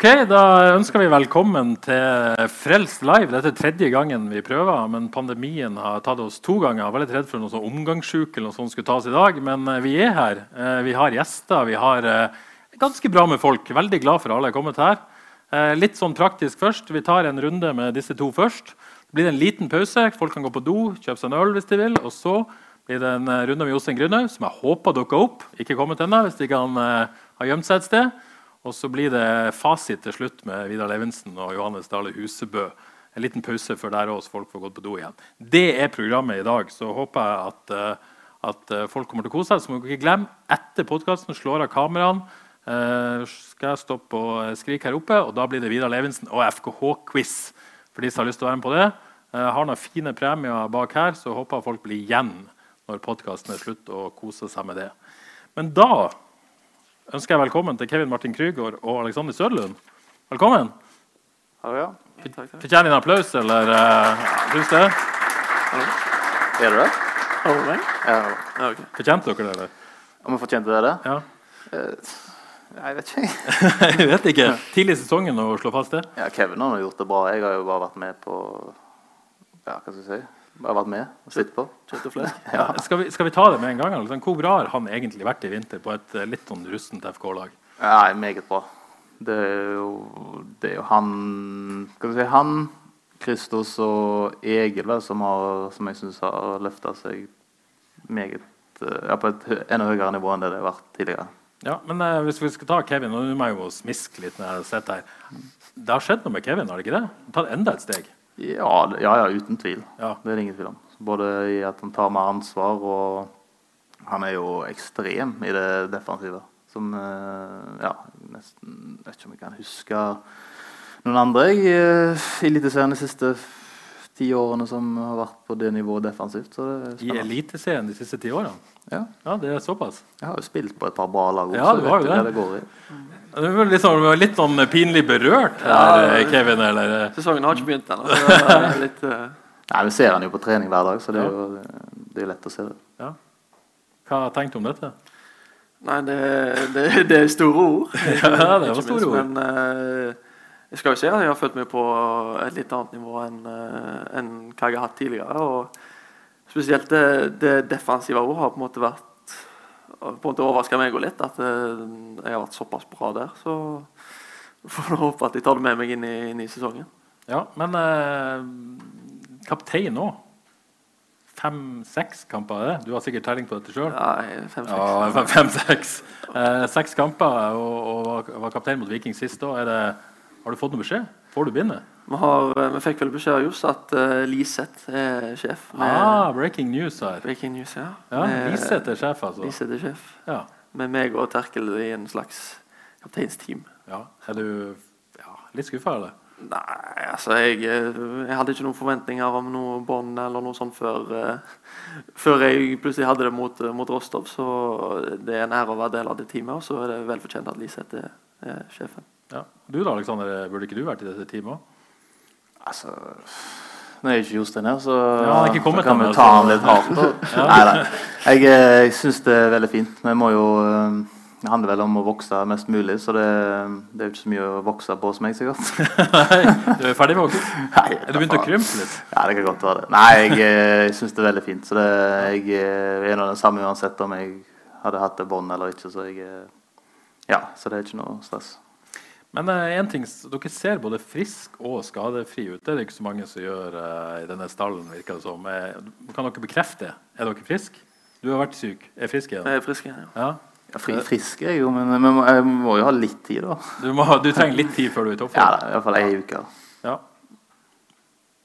Ok, Da ønsker vi velkommen til Frelst live. Dette er tredje gangen vi prøver, men pandemien har tatt oss to ganger. Jeg var litt redd for noe sånn omgangssjuk eller noe sånt skulle tas i dag, men eh, vi er her. Eh, Vi har gjester. Vi har eh, ganske bra med folk. Veldig glad for at alle er kommet her. Litt sånn praktisk først. Vi tar en runde med disse to først. Det blir en liten pause. Folk kan gå på do, kjøpe seg en øl hvis de vil. Og så blir det en runde med Jostein Gründhaug, som jeg håper dukker opp. Ikke kommet ennå, hvis de kan ha gjemt seg et sted. Og så blir det fasit til slutt med Vidar Levensen og Johannes Dale Husebø. En liten pause før der også folk får gått på do igjen. Det er programmet i dag. Så håper jeg at, eh, at eh, folk kommer til å kose seg. Så må dere ikke glemme, etter podkasten slår av kameraene. eh, skal jeg stoppe og skrike her oppe, og da blir det Vidar Levensen og FKH-quiz. For de som har lyst til å være med på det. Jeg har noen fine premier bak her, så håper jeg folk blir igjen når podkasten er slutt, og koser seg med det. Men da ønsker jeg velkommen til Kevin Martin Krygård og Alexander Sødlund. Velkommen. Hallo, ja. Takk, takk. Fortjener de en applaus, eller uh, syns det? Er du det? Hallo. Ja. Ja, ok. Fortjente dere det? eller? Om vi fortjente det? det? Ja. Uh, Jeg vet ikke. Jeg vet ikke. Tidlig i sesongen å slå fast det. Ja, Kevin har gjort det bra. Jeg har jo bare vært med på Ja, hva skal jeg si? Bare vært med og sett på. Kjøtt og flesk. Ja. Skal, vi, skal vi ta det med en gang? Alexander? Hvor bra har han egentlig vært i vinter på et eh, litt sånn rustent FK-lag? Nei, meget bra. Det er jo, det er jo han Skal vi si han, Kristos og Egil vel, som, har, som jeg syns har løfta seg meget eh, ja, på et enda høyere nivå enn det det har vært tidligere. Ja, men eh, hvis vi skal ta Kevin, og nå må jeg jo smiske litt når jeg sitter her. Det har skjedd noe med Kevin, har det ikke det? Har tatt enda et steg. Ja, ja, ja uten tvil. Ja. Det er det ingen tvil om. Både i at han tar mer ansvar, og han er jo ekstrem i det defensive. Som eh, Ja, nesten Jeg vet ikke om jeg kan huske noen andre jeg, eh, i Eliteserien de siste ti årene som har vært på det nivået defensivt. Så det er I. Eliteserien de siste ti årene. Ja, Ja, det er såpass. jeg har jo spilt på et par bra lag Ja, også, du jeg har jo det. det går i. Du er liksom, litt sånn, sånn pinlig berørt her, ja, Kevin, eller? Sesongen har ikke begynt ennå. eh, Nei, Vi ser han jo på trening hver dag, så det er jo det er lett å se det. Ja. Hva tenkte du om dette? Nei, det, det, det er store ord. Ja, det var store minst, ord. Men eh, jeg skal jo si at jeg har følt meg på et litt annet nivå enn eh, enn hva jeg har hatt tidligere. Og spesielt det, det defensive òg har på en måte vært på en måte overraska meg òg litt. At eh, jeg har vært såpass bra der. Så får jeg håpe at jeg tar det med meg inn i, inn i sesongen. Ja, men eh, kaptein nå? Fem-seks kamper, er det? Du har sikkert telling på dette sjøl? Nei, fem-seks. Ja, fem- fem-seks. Eh, seks kamper og, og var- var kaptein mot Viking sist. Da. Er det, har du fått noe beskjed? Får du begynne? Vi, har, eh, vi fikk vel beskjed av Johs at uh, Liseth er sjef. Med Ah, breaking news her. Breaking news, ja. Ja, Liseth er sjef, altså. Liseth er sjef. Ja. Med meg og Terkel i en slags kapteinsteam. ja. Er du ja, litt skuffa, eller? Nei, altså jeg, eh, jeg hadde ikke noen forventninger om noe bånd eller noe sånt før, uh, før jeg plutselig hadde det mot, mot Rostov. Så det er en ære å være del av det teamet, og så er det vel fortjent at Liseth er, er sjefen. Ja. Du da, Alexander, burde ikke du vært i dette teamet òg? Altså Nå er jo ikke Jostein her, så, Ja, kan vi ta han litt hardt. ja. Nei, nei. Jeg, eh, jeg syns det er veldig fint. Vi må jo eh, Det handler vel om å vokse mest mulig, så det, det er jo ikke så mye å vokse på hos meg, sikkert. Nei, du er ferdig med å Nei, du begynt å krympe litt? Ja, det kan godt være det. Nei, jeg, eh, jeg syns det er veldig fint. Så det, jeg eh, er nå den samme uansett om jeg hadde hatt det bånd eller ikke. Så jeg eh, Ja, så det er ikke noe stress. Men én en ting, dere ser både frisk og skadefri ut. Det er det ikke så mange som gjør eh, i denne stallen. virker det som. Eh, kan dere bekrefte? Er dere friske? Du har vært syk. Er frisk igjen? Jeg er frisk igjen, ja. Ja. Ja, fri, frisk er jeg jo, men vi må, jeg må jo ha litt tid, da. Du, må, du trenger litt tid før du er i Ja, toppform. da, I hvert fall ei uke. Ja.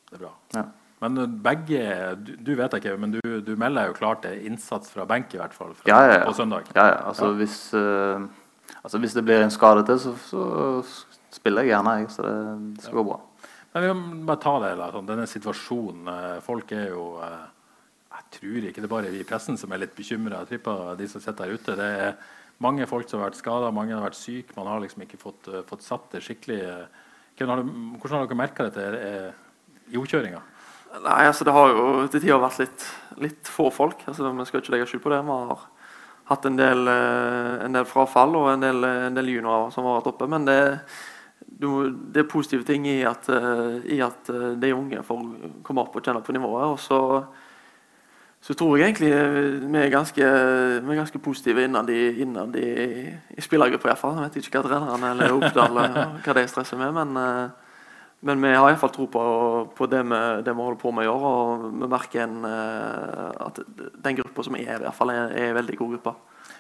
Det er bra. Ja. Men eh, begge Du, du vet jeg ikke, men du, du melder jo klart til innsats fra benk, i hvert fall, fra, Ja, ja, ja. på søndag. Ja, ja. Altså, Hvis, eh, altså, hvis det blir en skade til, så, så spiller jeg gjerne, jeg. Så det, det skal gå bra. Men vi må bare ta det, eller, sånn, denne situasjonen. eh, Folk er jo eh, Jeg tror ikke det er bare vi i pressen som er litt bekymra. Jeg tipper de som sitter der ute. Det er mange folk som har vært skada, mange har vært syke. Man har liksom ikke fått, eh, fått satt det skikkelig. Hvordan har, du, hvordan har dere merka dette eh, i oppkjøringa? Nei, altså Det har jo til tider vært litt, litt få folk. altså Vi skal ikke legge skjul på det. Vi har hatt en del, eh, en del frafall og en del, en del juniorer som har vært oppe. Men det, det er positive ting i at, eh, i at eh, de unge får komme opp og kjenne på nivået. og så så tror jeg egentlig vi er ganske, vi er ganske positive innad i, i, spillergruppa. iallfall. Jeg vet ikke hva trenerne eller Oppdal hva de stresser med, men, men vi har iallfall tro på, på det, vi, det vi holder på med i år. Og vi merker en, eh, at den gruppa som er i hvert fall er, er en veldig god gruppe.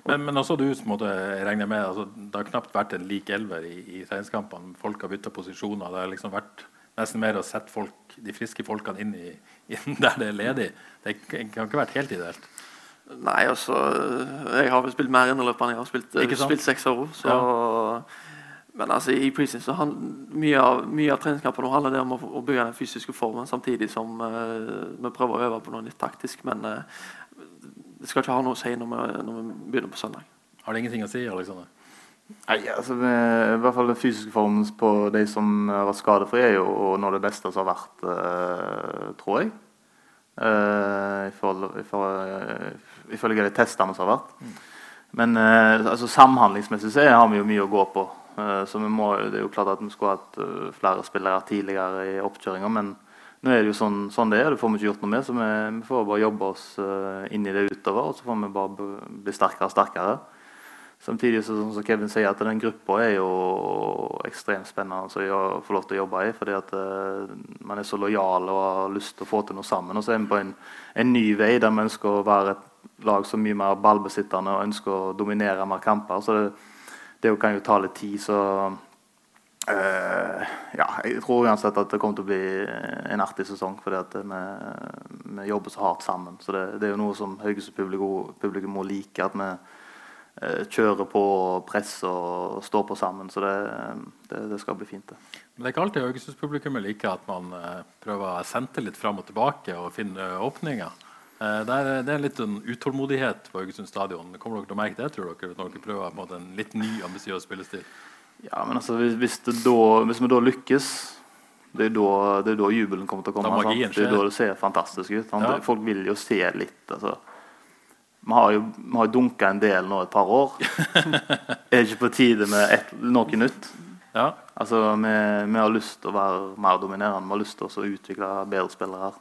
Men, men også du som måtte regne med altså, Det har knapt vært en lik elver i, i treningskampene. Folk har bytta posisjoner. Det har liksom vært nesten mer å sette folk, de friske folkene inn, i, inn der det er ledig. Det kan ikke vært helt ideelt. Nei, altså Jeg har vel spilt mer inneløp enn jeg har spilt, Ikke spilt seks år. Så, Men altså i preseason så han, mye av, mye av treningskampene handler det om å, å bygge den fysiske formen, samtidig som uh, vi prøver å øve på noe litt taktisk. Men uh, det skal ikke ha noe å si når vi, når vi begynner på søndag. Har det ingenting å si, Alexander? Nei, altså, det, I hvert fall den fysiske formen på de som har vært skadefrie, er jo noe av det beste som har vært, uh, tror jeg. Uh, Ifølge de testene som har vært. Men eh, altså, samhandlingsmessig så har vi jo mye å gå på. Eh, så må, Det er jo klart at vi skulle hatt eh, flere spillere tidligere i oppkjøringa, men nå er det jo sånn, sånn det er. Det får vi ikke gjort noe med. Så vi, vi får bare jobbe oss eh, inn i det utover, og så får vi bare bli sterkere og sterkere. Samtidig så, som Kevin sier, at den gruppa er jo ekstremt spennende å få lov til å jobbe i. Fordi at man er så lojal og har lyst til å få til noe sammen. Og så er vi på en, en ny vei der vi ønsker å være et lag som er mye mer ballbesittende og ønsker å dominere mer kamper. Så det, det kan jo ta litt tid, så uh, Ja, jeg tror uansett at det kommer til å bli en artig sesong, fordi vi, vi jobber så hardt sammen. Så det, det er jo noe som Haugesund-publikum må like. at vi eh, kjører på press og står på sammen. Så det, det, det skal bli fint. det. Men det er ikke alltid Haugesunds-publikummet liker at man eh, prøver å sende litt fram og tilbake og finne åpninger. Eh, det, er, det er litt en utålmodighet på Haugesund stadion. Kommer dere til å merke det tror dere, når dere prøver på en, litt ny, ambisiøs spillestil? Ja, men altså, hvis, da, hvis vi da lykkes det er da, det er da jubelen kommer til å komme. Da magien? Det er da det ser fantastisk ut. Ja. Folk vil jo se litt. Altså. Vi har jo vi har dunka en del nå et par år. er det ikke på tide med et, noe nytt? Ja. Altså, vi, vi har lyst til å være mer dominerende. Vi har lyst til å utvikle bedre spillere.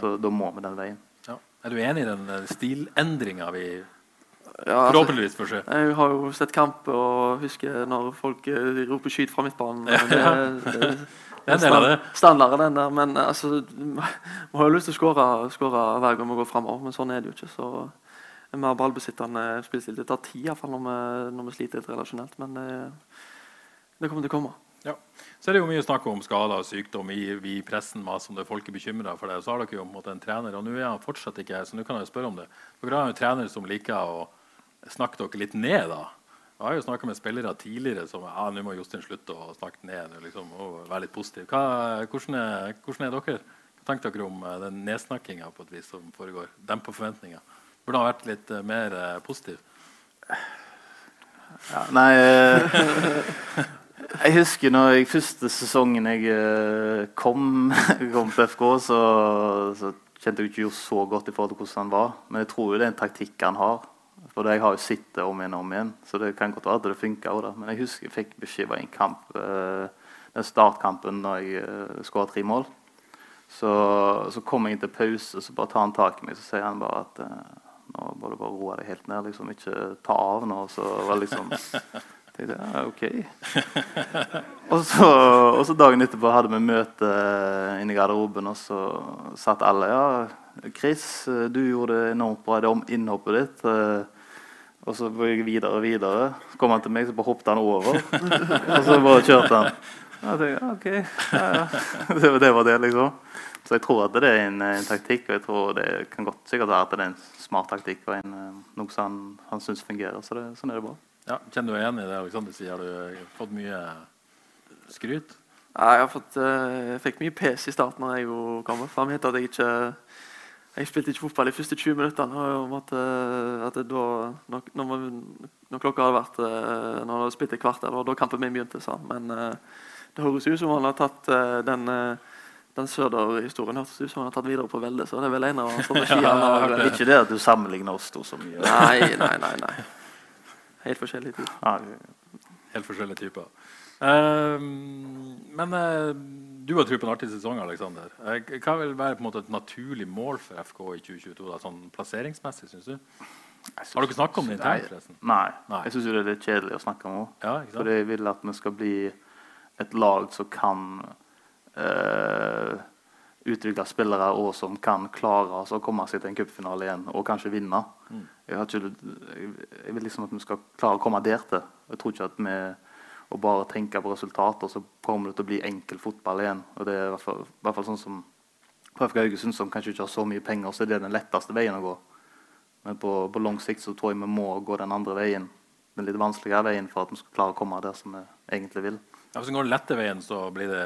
Så da må vi den veien. Ja. Er du enig i den eh, stilendringa vi Ja, altså, forhåpentligvis får se? jeg har jo sett kamp og husker når folk eh, roper 'skyt fra midtbanen'. Det, det, Det er en del av det. Standard den der, men eh, altså, vi har jo lyst til å skåre, skåre hver gang vi går fremover, men sånn er det jo ikke. så en mer ballbesittende spillestil. Det tar tid i hvert fall når vi, når vi sliter litt relasjonelt, men det, det kommer til å komme. Ja. Så er det jo mye snakk om skader og sykdom. Vi i pressen masse om det, folk er bekymra for det. Så har dere jo på en måte en trener, og nå er han fortsatt ikke her, så nå kan jeg spørre om det. Dere har jo en trener som liker å snakke dere litt ned, da. Jeg har jo snakka med spillere tidligere som ja, nå må Jostein slutte å snakke ned. Liksom, og være litt positiv. Hva, hvordan, er, hvordan er dere? Hva tenker dere om eh, den nedsnakkinga på et vis som foregår? Demper forventninger. Burde han vært litt eh, mer eh, positiv? Ja, nei Jeg husker når jeg første sesongen jeg eh, kom, kom til FK, så, så kjente jeg ikke jo så godt i forhold til hvordan han var. Men jeg tror jo det er en taktikk han har. For jeg har jo sett det om igjen og om igjen. Så det kan godt være at det funka. Men jeg husker jeg fikk beskjed i en kamp eh, den startkampen når jeg uh, skåra tre mål. Så, så kom jeg inn til pause, så bare tar han tak i meg så sier han bare at eh, nå må du bare roe deg helt ned. liksom Ikke ta av nå. Så var det liksom tenkte jeg, ja, ok. og, så, og så dagen etterpå hadde vi møte eh, inne i garderoben, og så satt alle ja, Chris, eh, du gjorde det enormt bra det om- innhoppet ditt. eh, Og så gikk jeg videre og videre. Så kom han til meg, så bare hoppet han over. og så bare kjørte han. Ja, jeg tenkte, ja, ok. Ja, ja. Det, var- det liksom. Så jeg tror at det er en, en taktikk, og jeg tror det kan godt sikkert være at det er en smart taktikk og en, noe som han, han syns fungerer. Så det, sånn er det bra. Ja, Kjenner du deg igjen i det Alexander sier? Har du fått mye skryt? Ja, jeg, har fått, eh, jeg fikk mye pes i starten da jeg kom. fram hit. at jeg ikke jeg spilte ikke fotball de første 20 minuttene. Om at, eh, at da, når, når, når klokka hadde vært eh, Når jeg hadde spilt et kvarter, og da kampen min begynte. sa han. Men det høres ut som han har tatt den, den Søder-historien hørtes ut som han har tatt videre på veldet. Så det er vel en av strategiene. Ja. Ikke det at du sammenligner oss to så mye. Nei, nei, nei. nei. Helt forskjellige typer. Ja, Helt forskjellige typer. Eh, men uh, du har tro på en artig sesong, Alexander. Eh, hva vil være på en måte et naturlig mål for FK i 2022, da, sånn plasseringsmessig, syns du? Har dere snakket om det internt, forresten? Nei. Nei. Jeg syns det er litt kjedelig å snakke om òg. Ja? For jeg vil at vi skal bli et lag som kan eh, utvikle spillere, og som kan klare å komme seg til en cupfinale igjen og kanskje vinne. Mm. Jeg, har ikke, jeg, jeg vil liksom at vi skal klare å komme der til. Jeg tror ikke at vi å bare tenke på resultater, så kommer det til å bli enkel fotball igjen. Og det er i hvert fall, i hvert fall sånn som på FK Haugesund, som kanskje ikke har så mye penger, så er det den letteste veien å gå. Men på, på lang sikt så tror jeg vi må gå den andre veien. Den litt vanskeligere veien for at vi skal klare å komme der som vi egentlig vil. Ja, hvis vi går den lette veien, så blir det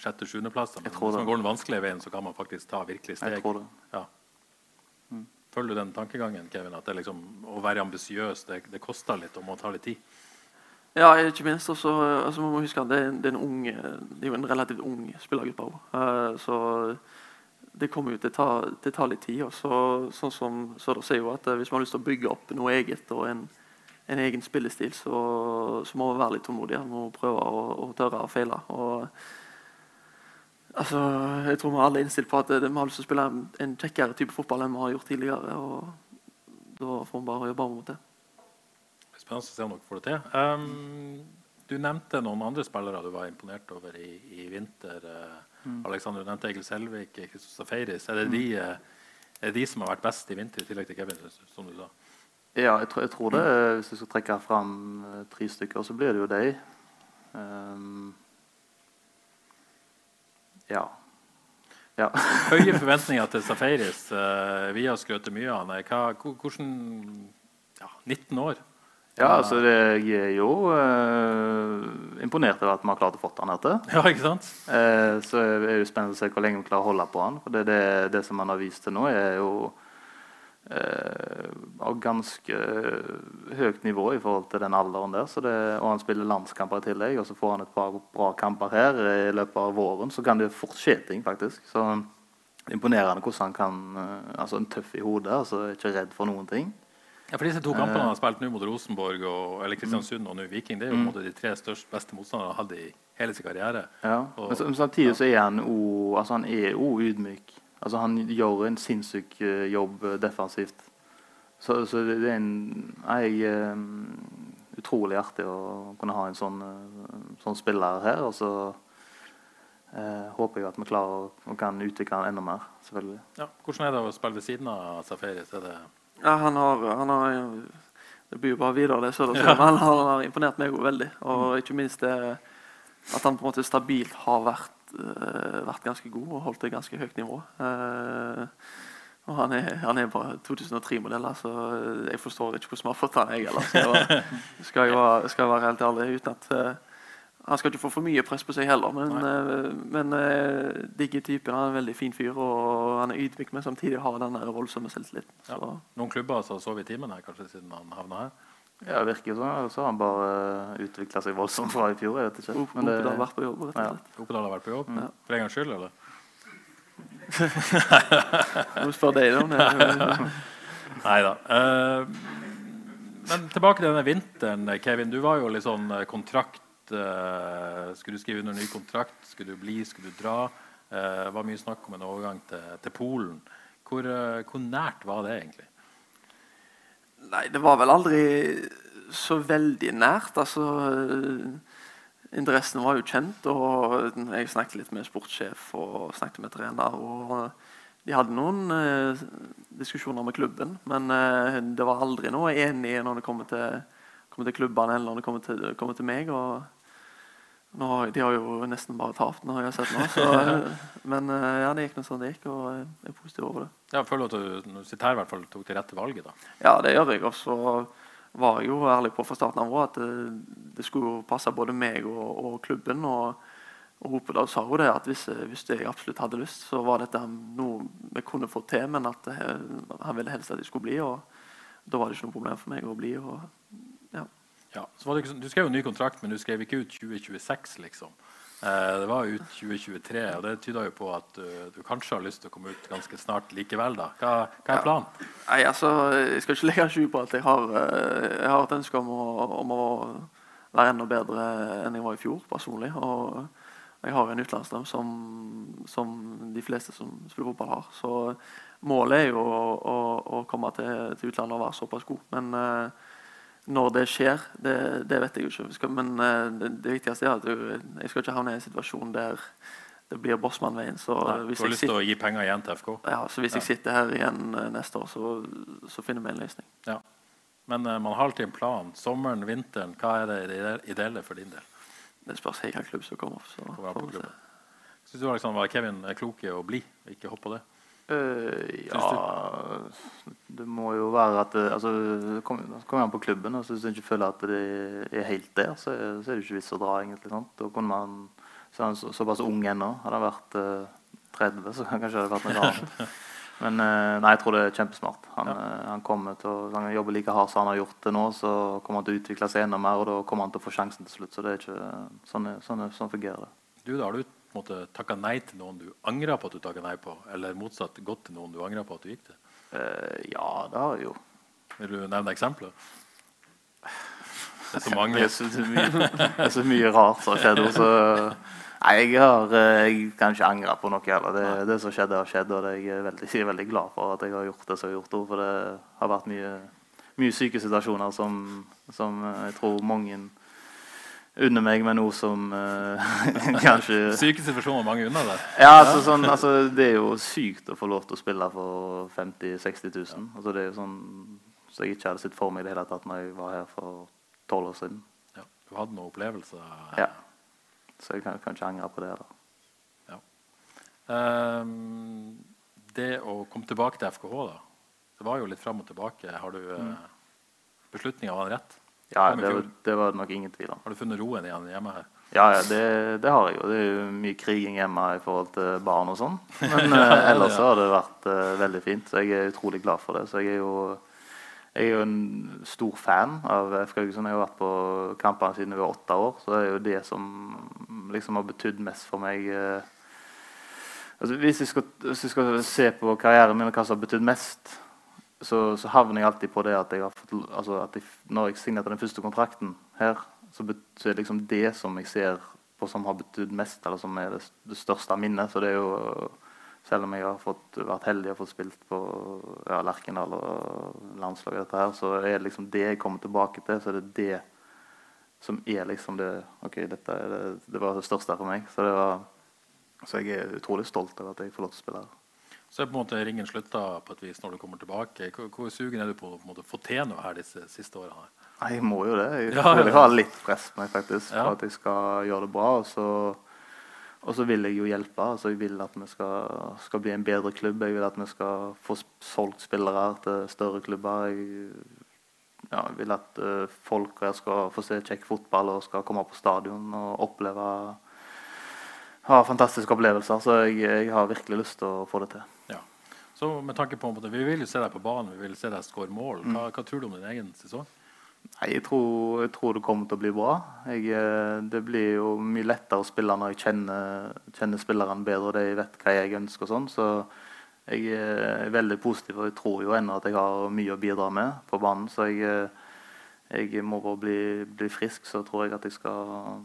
sjette-sjuendeplass. Men hvis man går den vanskelige veien, så kan man faktisk ta virkelig steg. Jeg. Ja. Følger du den tankegangen, Kevin? At det liksom, å være ambisiøs, det, det koster litt og må ta litt tid? Ja, ikke minst. Også, altså, man må huske at det en- det er, en ung, det er jo en relativt ung spillergruppe òg. så det kommer jo til å ta, det tar litt tid. Også. sånn som Søder sier jo at eh, hvis man har lyst til å bygge opp noe eget og en, en egen spillestil, så, så må man være litt tålmodig. Man må prøve å, å tørre å feile. Og, altså, jeg tror vi alle er innstilt på at vi har lyst til å spille en, kjekkere type fotball enn vi har gjort tidligere. og Da får vi bare jobbe mot det. Spennende å se om dere får det til. Um, du nevnte noen andre spillere du var imponert over i, i vinter. Mm. Alexander, du nevnte Egil Selvik, Kristus Safaris. Er det de, uh, er det de som har vært best i vinter, i tillegg til Kevin? som du sa? Ja, jeg tror, jeg tror det. eh, Hvis jeg skal trekke fram eh, tre stykker, så blir det jo deg. Ehm, ja. Ja. Høye forventninger til Safaris. Uh, vi har skrøt mye av han. Hva, hvordan ja, 19 år? ja, altså det, jeg er jo uh, imponert over at vi har klart å få han her til. Ja, ikke sant? Uh, så er det spennende å se hvor lenge vi klarer å holde på han. For det, det, det som han har vist til nå, er jo eh, av ganske høyt nivå i forhold til den alderen der. Så det, og han spiller landskamper i tillegg, og så får han et par bra kamper her i løpet av våren. Så kan det fort skje ting, faktisk. Så imponerende hvordan han kan eh, Altså en tøff i hodet, altså ikke redd for noen ting. Ja, for disse to kampene han har spilt nå mot Rosenborg og, eller Kristiansund og nå Viking, det er jo på en måte de tre største, beste motstanderne han hadde i hele sin karriere. Ja. Og- Men, samtidig så er han o, altså ydmyk. Altså han gjør en sinnssyk eh, jobb eh, defensivt. Så, så det, det er en jeg, uh, utrolig artig å kunne ha en sånn, sånn spiller her. Og så uh, håper jeg at vi klarer å, og kan utvikle han enda mer, selvfølgelig. Ja. Hvordan er det å spille ved siden av Safaris? Er det Ja, han har, han har Det blir jo bare videre, det. Så det, så, men han har, han har imponert meg òg veldig. Og ikke minst det at han på en måte stabilt har vært, vært ganske god og holdt et ganske høyt nivå. Eh, og han er, han er bare 2003-modell, så jeg forstår ikke hvordan vi har fått han, jeg heller. Skal, jeg skal, jeg være- skal jeg være helt ærlig. uten at eh, Han skal ikke få for mye press på seg heller, men, eh, men uh, digger typen. Han er en veldig fin fyr, og han er ydmyk, men samtidig har den der voldsomme selvtilliten. ja. Noen klubber som har sovet i timen her, kanskje, siden han havna her? Ja, det virker jo sånn. Eller så har han bare utvikla seg voldsomt fra i fjor. Jeg vet ikke. Men det- Opedal har vært på jobb, rett og Ja. slett. Oppedal har vært på jobb? Mm. For en gangs skyld, eller? Nå spør deg om det. Nei da. Uh, men tilbake til denne vinteren. Kevin, du var jo litt sånn eh, kontrakt uh, Skulle du skrive under ny kontrakt? Skulle du bli? Skulle du dra? Det det var mye snakk om en overgang til, til Polen. Hvor, eh, hvor nært var det egentlig? Nei, det var vel aldri så veldig nært. Altså eh, Interessen var jo kjent, og jeg snakket litt med sportssjef og snakket med trener. og De hadde noen eh, diskusjoner med klubben, men eh, det var aldri noe enig når det kommer til, kommer til klubbene eller når det kommer til, kommer til meg. og Nå, de har jo nesten bare tapt, nå har jeg sett nå. Så, men eh, ja, det gikk noe sånn det gikk, og jeg er positiv over det. Ja, jeg føler at du når du sitter her, i hvert fall tok det rette valget. da. Ja, det gjør jeg. Og så var jeg jo ærlig på fra starten av at det, det skulle passe både meg og, og klubben. Og, og Hopedal sa jo det at hvis, hvis jeg absolutt hadde lyst, så var dette noe vi kunne få til, men at eh, han ville helst at jeg skulle bli. og Da var det ikke noe problem for meg å bli. og ja. Ja, ikke, sånn- du skrev jo ny kontrakt, men du skrev ikke ut 2026, liksom. Eh, det var ut 2023, og det tyder jo på at du, du kanskje har lyst til å komme ut ganske snart likevel. da. Hva, hva er planen? Nei, altså, Jeg skal ikke legge skjul på at jeg har, eh, jeg har et ønske om å, om å være enda bedre enn jeg var i fjor, personlig. Og jeg har en utenlandsdrøm som, som de fleste som spiller fotball, har. Så målet er jo å, å, å komme til, til, utlandet og være såpass god. Men uh, når det skjer, det, det, vet jeg jo ikke. Men uh, det, det, viktigste er at du, jeg skal ikke havne i en situasjon der det blir Bossmann-veien. du har lyst til å gi penger igjen til FK? Ja, så hvis ja. jeg sitter her igjen neste år, så, så finner vi en løsning. Ja. Men uh, man har alltid en plan. Sommeren, vinteren, hva er det ideelle for din del? Det spørs hvilken klubb som kommer. Så, kommer Syns du liksom, var Kevin klok i å bli, ikke hoppe på det? Uh, ja Det må jo være at det, altså, Kommer kom an på klubben. og Hvis du ikke føler at det er helt der, så, så er det ikke vits å dra. egentlig sant? Da kunne man, så han så, Såpass ung ennå. Hadde han vært uh, 30, så kanskje det hadde vært noe annet. Men uh, nei, jeg tror det er kjempesmart. Han, ja. han kommer til å han jobber like hardt som han har gjort det nå. Så kommer han til å utvikle seg enda mer, og da kommer han til å få sjansen til slutt. Så det er ikke sånn, sånn, sånn fungerer det. Du, da har du takka nei til noen du angra på at du takka nei på? Eller motsatt gått til noen du angra på at du gikk til? Uh, ja, det har jeg jo. Vil du nevne eksempler? Det er så mange. det, er så, mye, det er så mye rart som har skjedd. Også. nei, jeg, har, eh, jeg kan ikke angre på noe heller. Det, det, som skjedde, har skjedd. Og jeg er, veldig, jeg er veldig glad for at jeg har gjort det som jeg har gjort. For det har vært mye, mye syke situasjoner som, som jeg tror mange unner meg med noe som uh, kanskje Syke situasjoner mange unner deg? Ja, altså, sånn, altså, det er jo sykt å få lov til å spille for 50 000-60 000. Altså, det er jo sånn så jeg ikke hadde sett for meg det hele tatt når jeg var her for tolv år siden. Ja, Du hadde noen opplevelser? Ja. Så jeg kan, kan ikke angre på det. da. Ja. Um, det å komme tilbake til FKH, da. Det var jo litt fram og tilbake. Har du uh, mm. beslutninga var rett? Ja, det, det, var det nok ingen tvil om. Har du funnet roen igjen hjemme her? Ja, ja det, det, har jeg jo. Det er jo mye kriging hjemme i forhold til barn og sånn. Men ja, ellers har det vært uh, veldig fint. Så jeg er utrolig glad for det. Så jeg er jo, jeg er jo en stor fan av FK Haugesund. Jeg har vært på kampene siden jeg var åtte år. Så det er jo det som liksom har betydd mest for meg. Uh, Altså, hvis, jeg skal, hvis jeg skal se på karrieren min og hva som har betydd mest så, så, havner jeg alltid på det at, jeg fått, altså at jeg, når jeg signerte den første kontrakten her, så, så er det liksom det som jeg ser på som har betydd mest, eller som er det, det største minnet. Så det er jo Selv om jeg har fått, vært heldig og fått spilt på ja, Lerkendal og landslaget, dette her, så er det liksom det jeg kommer tilbake til. Så er det det som er liksom det OK, dette det, det var det største for meg. Så, var, så jeg er utrolig stolt over at jeg får lov til å spille her. Så er på en måte ringen slutta på et vis når du kommer tilbake. Hvor, hvor sugen er du på å få til noe her disse siste årene? Jeg må jo det. Jeg, ja, ja. har litt press på meg faktisk, ja. for at jeg skal gjøre det bra. Og så, og så vil jeg jo hjelpe. Altså, jeg vil at vi skal, skal, bli en bedre klubb. Jeg vil at vi skal få solgt spillere til større klubber. Jeg, ja, jeg vil at uh, folk skal få se kjekk fotball og skal komme på stadion og oppleve ha fantastiske opplevelser. Så jeg, jeg har virkelig lyst til å få det til. Ja. Så med tanke på, Vi vil jo se deg på banen, vi vil se deg skåre mål. Hva, hva, tror du om din egen sesong? Nei, jeg tror, jeg tror, det kommer til å bli bra. Jeg, eh, det blir jo mye lettere å spille når jeg kjenner, kjenner spillerne bedre og de vet hva jeg ønsker. og sånn, Så jeg er veldig positiv, og jeg tror jo ennå at jeg har mye å bidra med på banen. Så jeg, eh, jeg må bare bli, bli, frisk, så tror jeg at jeg skal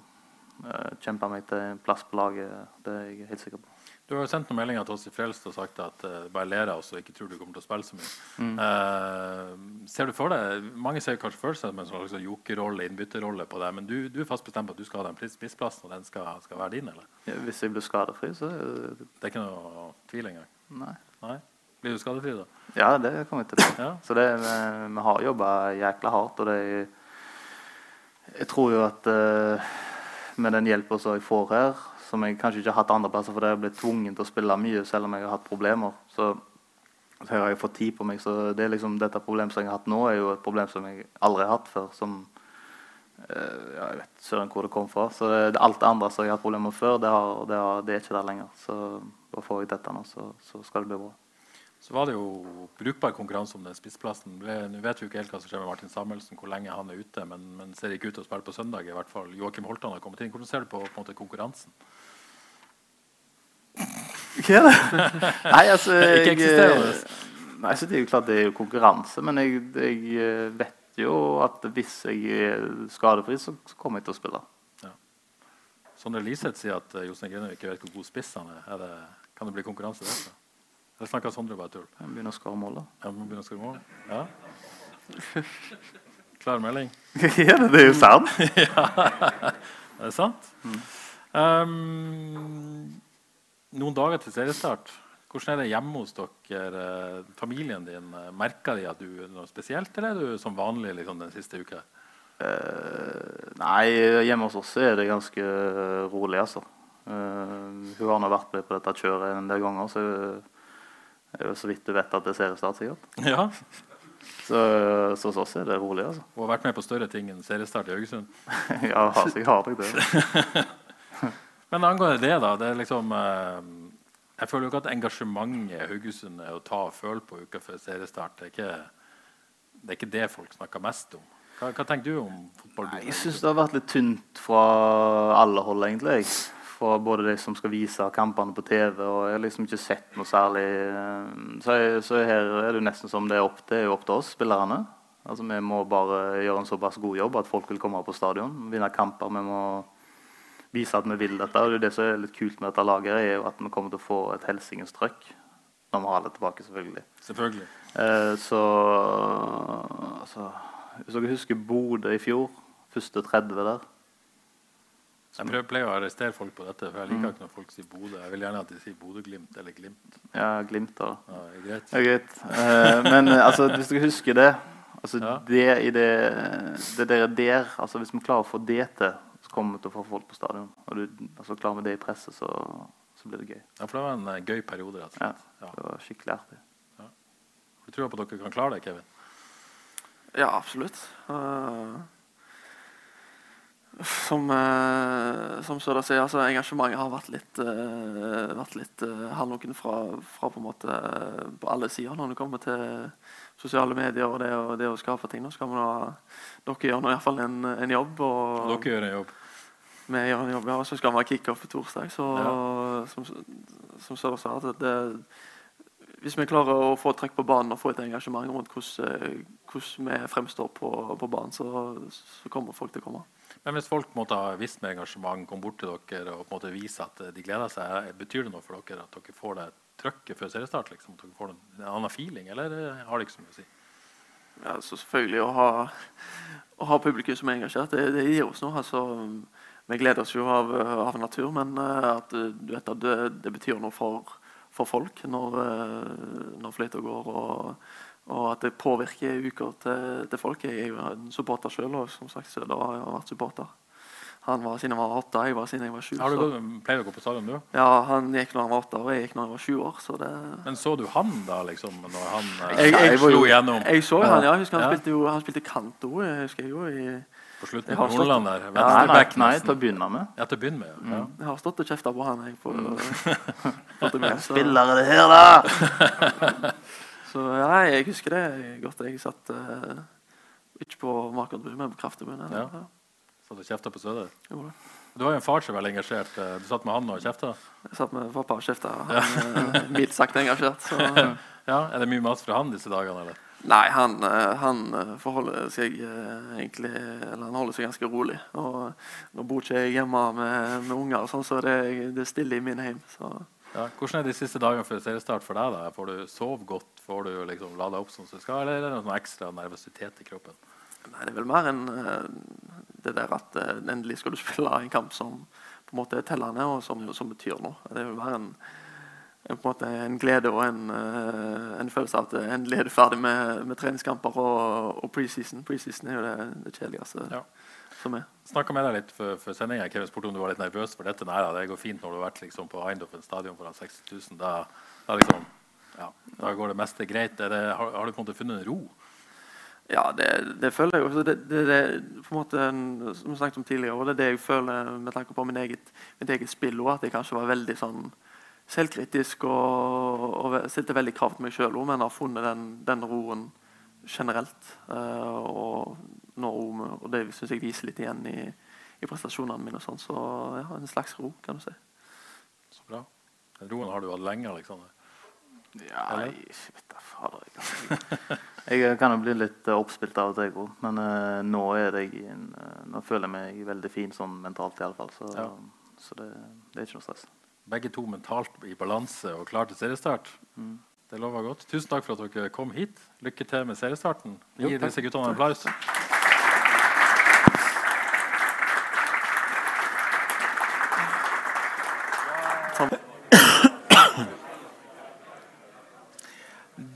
kjempe meg til en plass på laget. Det er jeg helt sikker på. Du har jo sendt noen meldinger til oss i Frelst og sagt at uh, bare ler av oss og ikke tror du kommer til å spille så mye. Mm. Uh, ser du for deg, Mange ser kanskje for seg en slags jokerrolle, innbytterrolle på deg, men du, du, er fast bestemt på at du skal ha den spissplassen, og den skal, skal, være din? eller? Ja, hvis jeg blir skadefri, så Det er ikke noe tvil engang? Nei. Nei. Blir du skadefri, da? Ja, det kommer jeg til. ja. Så det, vi, vi har jobba jækla hardt, og det Jeg tror jo at uh, med den hjelpa som jeg får her, som jeg kanskje ikke har hatt andre plasser, fordi jeg har blitt tvungen til å spille mye selv om jeg har hatt problemer, så, så har jeg fått tid på meg. Så det er liksom, dette problemet som jeg har hatt nå, er jo et problem som jeg aldri har hatt før. som eh, ja, Jeg vet søren hvor det kom fra. Så det, alt det andre som jeg har hatt problemer med før, det, har, det, har, det er ikke der lenger. Så da får jeg dette nå, så, så skal det bli bra. Så var det jo brukbar konkurranse om den spissplassen. Nå vet vi ikke helt hva som skjer med Martin Samuelsen, hvor lenge han er ute, men, men ser ikke ut til å spille på søndag. i hvert fall. Joakim Holtan har kommet inn. Hvordan ser du på, på måte, konkurransen? Hva er det? Nei, altså jeg, Nei, så Det er jo klart det er jo konkurranse, men jeg, jeg eh, vet jo at hvis jeg er skadefri, så, kommer jeg til å spille. Sondre Liseth sier at uh, Jostein Grine ikke vet hvor god spiss han er. er det, kan det bli konkurranse der? Eller snakker Sondre bare tull? Jeg begynner å skåre mål, da. Ja, må begynne å skåre mål? Ja. Klar melding? Hva er det? Er jo sant! ja. det Er sant. sant? Um, noen dager til seriestart. Hvordan er det hjemme hos dere? eh, Familien din, eh, Merker de at du er noe spesielt, eller er du som vanlig liksom, den siste uka? Uh, nei, hjemme hos oss er det ganske rolig, altså. Uh, hun har nå vært med på dette kjøret en del ganger, så det er jo så vidt du vet at det er seriestart, sikkert. Ja. Så, så hos oss er det rolig, altså. Og har vært med på større ting enn seriestart i Haugesund? ja, altså, jeg har det. Men angående det, da. det er liksom... eh, jeg føler jo ikke at engasjementet i Haugesund er å ta og føle på uka før seriestart. Det er ikke det, er ikke det folk snakker mest om. Hva, hva tenker du om fotball? Nei, jeg syns det har vært litt tynt fra alle hold, egentlig. Fra både de som skal vise kampene på TV, og jeg har liksom ikke sett noe særlig eh, Så, jeg, så her er det jo nesten som det er opp, det er opp til oss, spillerne. Altså, Vi må bare gjøre en såpass god jobb at folk vil komme på stadion, vinne kamper. Vi må vise at vi vil dette. og det, er det som er litt kult med dette laget, er jo at vi kommer til å få et helsingens trøkk når vi har det tilbake, selvfølgelig. Selvfølgelig. Eh, så altså, Hvis dere husker Bodø i fjor, første 30 der Jeg prøver, pleier å arrestere folk på dette, for jeg liker ikke når folk sier Bodø. Jeg vil gjerne at de sier Bodø-Glimt eller Glimt. Ja, Glimt, da. Ja, det er greit. Ja, greit. Uh, men eh, altså, hvis dere husker det altså, Ja. det, i det, det der, der altså, Hvis vi klarer å få det til, så kommer vi til å få folk på stadion. Og du, altså, klarer vi det i presset, så, så blir det gøy. Ja, for det var en uh, gøy periode, rett og slett. Ja. det var skikkelig artig. Du tror på at dere kan klare det, Kevin? Ja, absolutt. Eh, som uh, som Søder sier, altså, engasjementet har vært litt, uh, vært litt uh, halvnoken fra, fra på en måte eh, på alle sider når det kommer til sosiale medier og det, å- det å skape ting. Nå skal vi da, dere gjør nå iallfall en, en jobb. Og, Og dere gjør en jobb. vi gjør en jobb, ja, og så skal vi ha kickoff på torsdag. Så, som, som Søda sa, at det, hvis vi klarer å få trekk på banen og få et engasjement rundt hvordan, hvordan vi fremstår på, på banen, så, så kommer folk til å komme. Men hvis folk måtte ha visst med engasjement, kom bort til dere og på vise at de gleder seg, betyr det noe for dere at dere får det trøkket før seriestart? Liksom, at dere får en, en annen feeling, eller eh, har det ikke så mye å si? Ja, så selvfølgelig å ha, å ha publikum som er engasjert, det, det gir oss noe. Altså, vi gleder oss jo av, av natur, men eh, at, eh, du vet, at det, det betyr noe for, for folk når, når fløyta går. Og, og at det påvirker uker til, til folk. Jeg er jo en supporter sjøl, og som sagt så da har jeg vært supporter. Han var siden jeg var åtte, jeg var siden jeg var sju. Har du gått, pleier du å gå på stadion, du? Ja, Han gikk når han var åtte og jeg gikk når jeg var sju år. så det... Men så du han da, liksom? Når han jeg, Jeg- jeg slo igjennom Jeg så han, ja. Jeg husker han Ja. spilte jo han spilte kant òg. Jeg husker jo i på slutten av Nordland der? Ja, Nei, nei, til å begynne med. Ja, til å begynne med. Ja. Jeg har stått og kjefta på han. Jeg, på, på det med, så, Spiller er det her, da! Så nei, jeg husker det godt. Jeg satt uh, ikke på Makertbu, men på Krafttribunen. Ja. Ja. Satt og kjefta på Søder. Du har jo en far som er veldig engasjert. Eh, Du satt med han og kjefta? Jeg satt med pappa og kjefta. Han er mildt sagt engasjert. Så. Ja, Er det mye mat fra han disse dagene, eller? Nei, han, eh, han eh, forholder seg eh, egentlig Eller han holder seg ganske rolig. Og nå bor ikke jeg hjemme med, med unger, og sånn, så det, det er stille i min heim. Så Ja. Hvordan er de siste dagene før seriestart for deg? da? Får du sove godt? Får du liksom lada opp som du skal, eller er det noe ekstra nervøsitet i kroppen? Nei, det er vel mer enn eh, det der at eh, endelig skal du spille en kamp som på en måte er tellende, og som, som betyr noe. Det er vel mer en, en, på en, måte, en glede og en, eh, en følelse av at endelig er du ferdig med, med treningskamper og, og preseason. Preseason er jo det, det kjedeligste. Ja. som er. Snakka med deg litt før, før sendinga. Kevin spurte om du var litt nervøs for dette. Nei da, det går fint når du har vært liksom, på Eindhoven stadion foran 60 000. Da, da, liksom, ja, da går det meste greit. Det, har, har, du på en måte funnet en ro? Ja, det, det føler jeg jo. Det, det, det, på en måte, som vi snakket om tidligere, og det er det jeg føler med tanke på min eget, mitt eget spill òg, at jeg kanskje var veldig sånn selvkritisk og, og stilte veldig krav til meg sjøl, men har funnet den, den roen generelt. Uh, og, nå, og det syns jeg viser litt igjen i, i prestasjonene mine. og sånn, Så ja, en slags ro, kan du si. Så bra. Den roen har du hatt lenge, Aleksander? Ja, jeg vet da fader. Jeg, jeg kan jo bli litt uh, oppspilt av og til, jeg òg. Men uh, nå, det en, uh, nå føler jeg meg veldig fin sånn mentalt, i alle fall. Så, ja. så det, det, er ikke noe stress. Begge to mentalt i balanse og klar til seriestart. Mm. Det lover godt. Tusen takk for at dere kom hit. Lykke til med seriestarten. Gi disse guttene en applaus.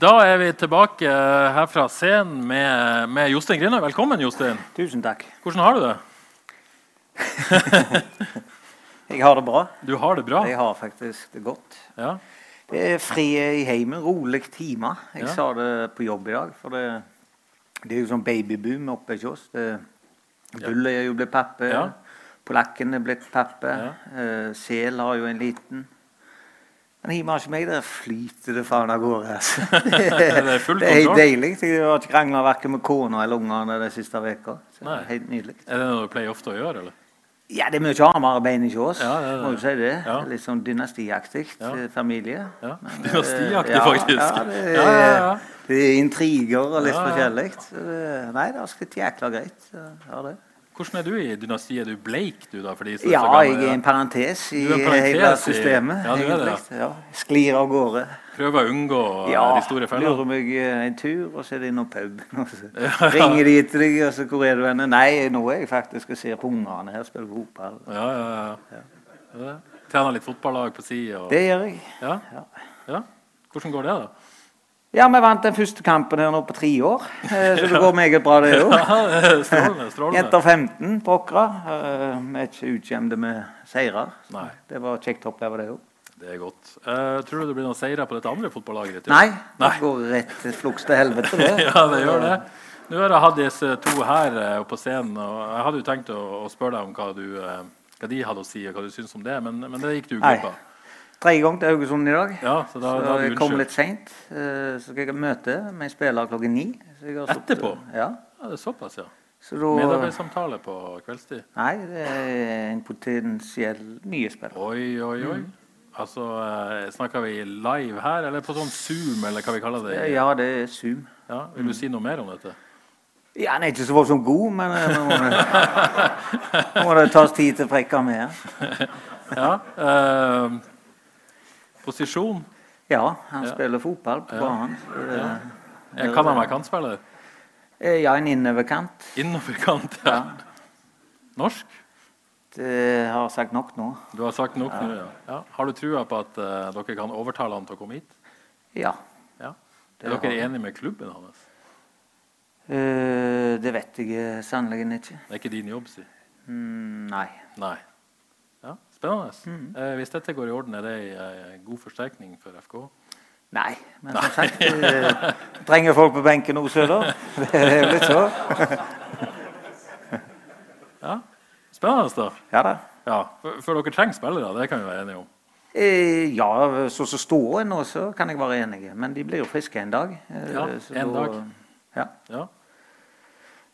Da er vi tilbake her fra scenen med, med Jostein Grine. Velkommen, Jostein. Tusen takk. Hvordan har du det? jeg har det bra. Du har det bra? Jeg har faktisk det godt. Ja. Det er fri i heimen. Rolig time. Jeg ja. sa det på jobb i dag. For det, det er jo sånn babyboom oppe hos oss. Bull er jo blitt pappe. Ja. Polakken er blitt pappe. Ja. Uh, sel har jo en liten. Men hjemme ikke meg der flyter det faen av gårde. Altså. det, er fullt det er helt deilig. Jeg har ikke krangla verken med kona eller ungene de siste uka. Helt nydelig. Er det noe du pleier ofte å gjøre? eller? Ja, det er mye armarbeid hos oss. Ja, det det. Må du si det. Ja. Litt sånn dynastiaktig ja. familie. Ja. Dynastiaktig, faktisk. Ja, det er, det er intriger og litt forskjellig. Nei, det har sklitt jækla greit. Ja, det. Hvordan er du i dynastiet? Er du bleik, du, da? ja, jeg er en parentes i en parentes hele systemet. I, ja, du er det, ja. Sklir av gårde. Prøver å unngå ja, de store fellene? Lurer meg en tur, og så er det innom pub. Ja, Ringer de etter deg, og så 'Hvor er du henne?' Nei, nå er jeg faktisk og ser på ungene her spiller fotball. Ja, ja, ja. Trener litt fotballag på si? Og... Det gjør jeg. Ja? ja. Hvordan går det, da? Ja, vi vant den første kampen her nå på tre år, eh, så det går meget bra, det òg. Ja, strålende, strålende. Jenter 15 på Åkra. Eh, vi er ikke utskjemte med seirer. Det var kjekt å oppleve det òg. Det er godt. Uh, tror du det blir noen seire på dette andre fotballaget ditt? Nei, det går rett fluks til helvete, det. ja, det gjør det. Nå har jeg hatt disse to her uh, på scenen, og jeg hadde jo tenkt å, å spørre deg om hva, du, hva, de hadde å si, og hva du syns om det, men, men det gikk du glipp av tredje gang til Haugesund i dag. Ja, så da, så da jeg kom litt seint. Eh, så skal jeg møte med en spiller klokken ni. Etterpå? Ja. ja. Det er såpass, ja. Så da, Medarbeidssamtale på kveldstid? Nei, det er en potensiell nye spiller. Oi, oi, oi. Mm. Altså, eh, Snakker vi live her, eller på sånn Zoom, eller hva vi kaller det? Ja, det er Zoom. Ja, vil du mm. si noe mer om dette? Ja, Den er ikke så voldsomt god, men nå må, det, må det tas tid til å prekke med. ja, uh, Posisjon? Ja, han ja. spiller fotball på banen. Ja. Ja. Kan han være kantspiller? Eh, ja, en innoverkant. Innoverkant, ja. Norsk? Det har sagt nok nå. Du har sagt nok nå, ja. Har du trua på at uh, dere kan overtale han til å komme hit? Ja. Er dere enige med klubben hans? Uh, det vet jeg sannelig ikke. Det er ikke din jobb, si? Mm, nei. nei. Spennende. Mm. Eh, hvis dette går i orden, er det en eh, god forsterkning for FK? Nei, men som sagt vi Trenger folk på benken nå, Søder. Det er jo litt så. ja. Spennende, da. Ja da. Ja, for, for, dere trenger spillere, det kan vi være enige om? Eh, ja, så som står nå, så kan jeg være enig. Men de blir jo friske en dag. Eh, ja, en da, dag. Ja. ja.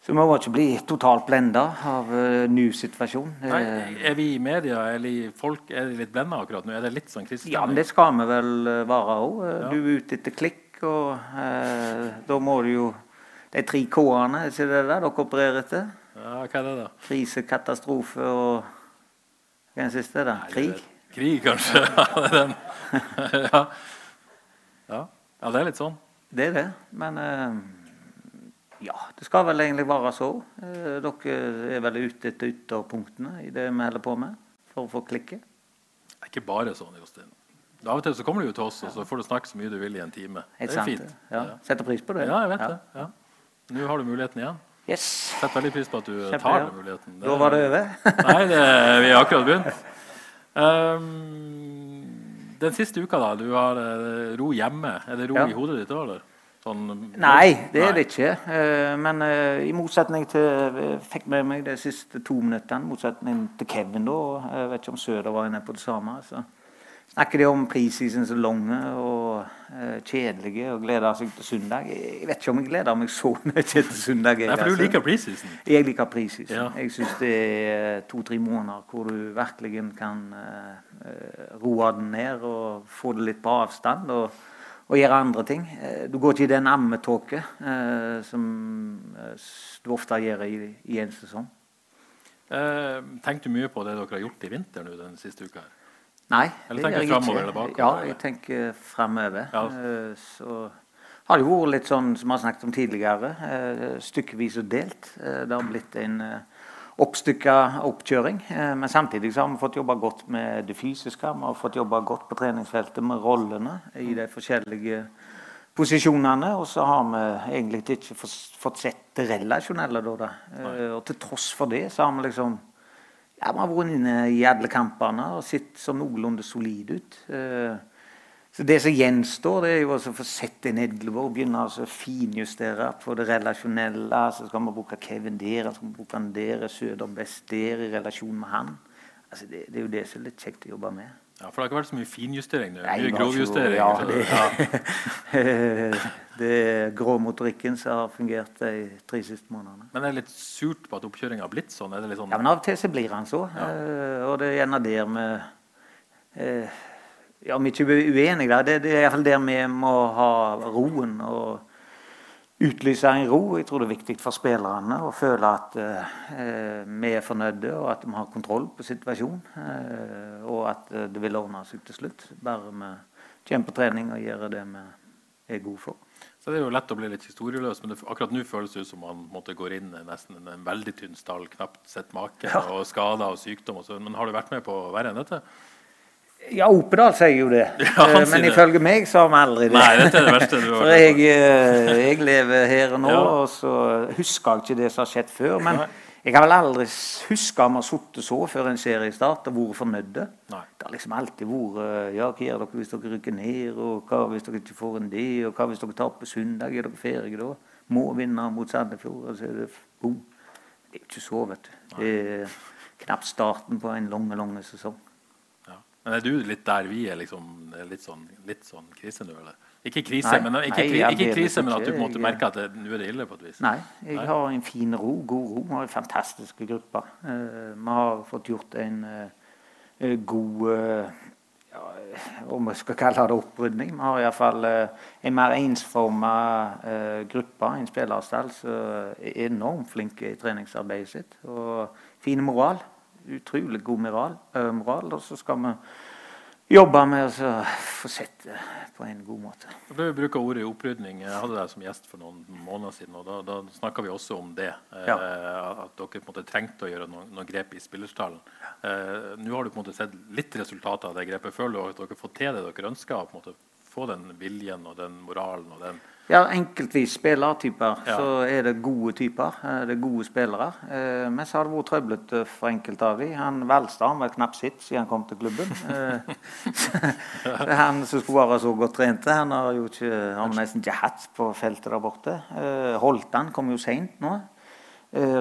Så vi må ikke bli totalt blenda av uh, ny situasjon. Nei, er vi i media, eller folk, er de litt blenda akkurat nå? Er det litt sånn kristen? Ja, men det skal vi vel uh, være òg. Uh, ja. Du er ute etter klikk, og uh, da må du jo De tre K-ene, er ikke det der dere opererer etter? Ja, hva er det da? Krise, katastrofe og Hva er den siste? da? Krig? Krig, kanskje. ja, ja. ja. det er litt sånn. Det er det. Men ja, det skal vel egentlig være så. Eh, dere er vel ute etter ytterpunktene i det vi holder på med, for å få klikke? Det er ikke bare sånn, Jostein. Av og til så kommer du jo til oss, og så får du snakke så mye du vil i en time. det er fint. Ja. Setter pris på det. Ja, jeg vet ja. det. Ja. Nå har du muligheten igjen. Yes. Setter veldig pris på at du Kjempe, tar den muligheten. Da var det over. nei, det, vi har akkurat begynt. Um, den siste uka, da. Du har uh, ro hjemme. Er det ro i hodet ditt òg, eller? Sånn, Nei, det er det ikke. Uh, men uh, i motsetning til Jeg fikk med meg de siste to minuttene, motsetning til Kevin, da. Jeg vet ikke om Søder var inne på det samme. Så snakker de om preseason så lange og uh, kjedelige og gleder seg til søndag. Jeg vet ikke om jeg gleder meg så mye til søndag. Jeg, Nei, for du altså. liker preseason? Jeg liker preseason. Ja. Jeg syns det er to-tre måneder hvor du virkelig kan roe den ned og få det litt på avstand. og og gjøre andre ting. Eh, du går ikke i den ammetåke eh, som eh, du ofte gjør i, i en sesong. Eh, Tenker du mye på det dere har gjort i vinter nå den siste uka? Nei. Eller tenker du framover eller bakover? Ja, jeg tenker framover. Ja. Eh, så har det vært litt sånn som vi har snakket om tidligere, eh, stykkevis og delt. det har blitt en oppstykka oppkjøring. Eh, men samtidig så har vi fått jobba godt med det fysiske. Vi har fått jobba godt på treningsfeltet med rollene i de forskjellige posisjonene. Og så har vi egentlig ikke fått sett det relasjonelle da. da. Eh, og til tross for det så har vi liksom ja, Vi har vært inne i alle kampene og sett så noenlunde solide ut. Eh, så Det som gjenstår, det er jo å få sett nedover og begynne å finjustere på det relasjonelle. Så skal man bruke Kevin der, så skal man bruke han der, Søder best der i relasjon med han. Altså det, det, er jo det som er litt kjekt å jobbe med. Ja, For det har ikke vært så mye finjustering? Det mye grovjustering? Ja, det, ja. det er gråmotorikken som har fungert de tre siste månedene. Men det er litt surt på at oppkjøringa har blitt sånn? sånn? Ja, men Av og til så blir han så. Ja. Uh, og det er gjerne der med uh, ja, vi ikke er uenige der, det, det er iallfall der vi må ha roen og utlyse en ro. Jeg tror det er viktig for spillerne å føle at eh, vi er fornøyde og at vi har kontroll på situasjonen. Eh, og at uh, det vil ordne seg til slutt. Bare vi kommer på trening og gjør det vi er gode for. Så Det er jo lett å bli litt historieløs, men det, akkurat nå føles det ut som man måtte gå inn nesten en, en veldig tynn stall, knapt sett maken, ja. og skader og sykdom. Og så, men har du vært med på verre enn dette? Ja, Opedal sier jo det. Ja, eh, men ifølge meg så har vi aldri det. Nei, dette er det verste du har For jeg, eh, jeg, lever her og nå, ja. og så husker jeg ikke det som har skjedd før. Men jeg har vel aldri huska om vi har sittet så før en seriestart og vært fornøyde. Nei. Det har liksom alltid vært eh, Ja, hva gjør dere hvis dere rykker ned? Og hva hvis dere ikke får en det? Og hva hvis dere taper søndag? Er dere ferdige da? Må vinne mot Sandefjord. Og så er det boom. Det er ikke så, vet du. Det er knapt starten på en lang, lang sesong. Men er du litt der vi er, liksom, litt sånn, litt sånn krise nå, eller? Ikke krise, nei, men, ikke, nei, ikke krise, men at du måte merker at nå er det ille? på et vis. Nei, jeg nei. har en fin ro, god ro. Vi har en fantastisk gruppe. Uh, vi har fått gjort en uh, god uh, ja, om vi skal kalle det opprydning. Vi har iallfall uh, en mer ensforma uh, gruppe, en spillerstall, som er enormt flinke i treningsarbeidet sitt. Og fin moral utrolig god moral. Uh, moral og så skal vi jobbe med å få sett det på en god måte. Du bruker ordet opprydning. Jeg hadde deg som gjest for noen måneder siden. og Da, da snakka vi også om det. Eh, ja. At dere på en måte trengte å gjøre noen, noen grep i spillerstallen. Eh, Nå har du på en måte sett litt resultater av det grepet. Føler du at dere har fått til det dere ønsker? Å på en måte få den viljen og den moralen og den ja, enkeltvis spillertyper ja. så er det gode typer. Eh, det er gode spillere. Eh, men så har det vært trøblete for enkelte av dem. Han Valstad var knapt sitt siden han kom til klubben. Eh, han som skulle være så godt trente, han har jo ikke, har nesten ikke hatt på feltet der borte. Holtan kom jo seint nå.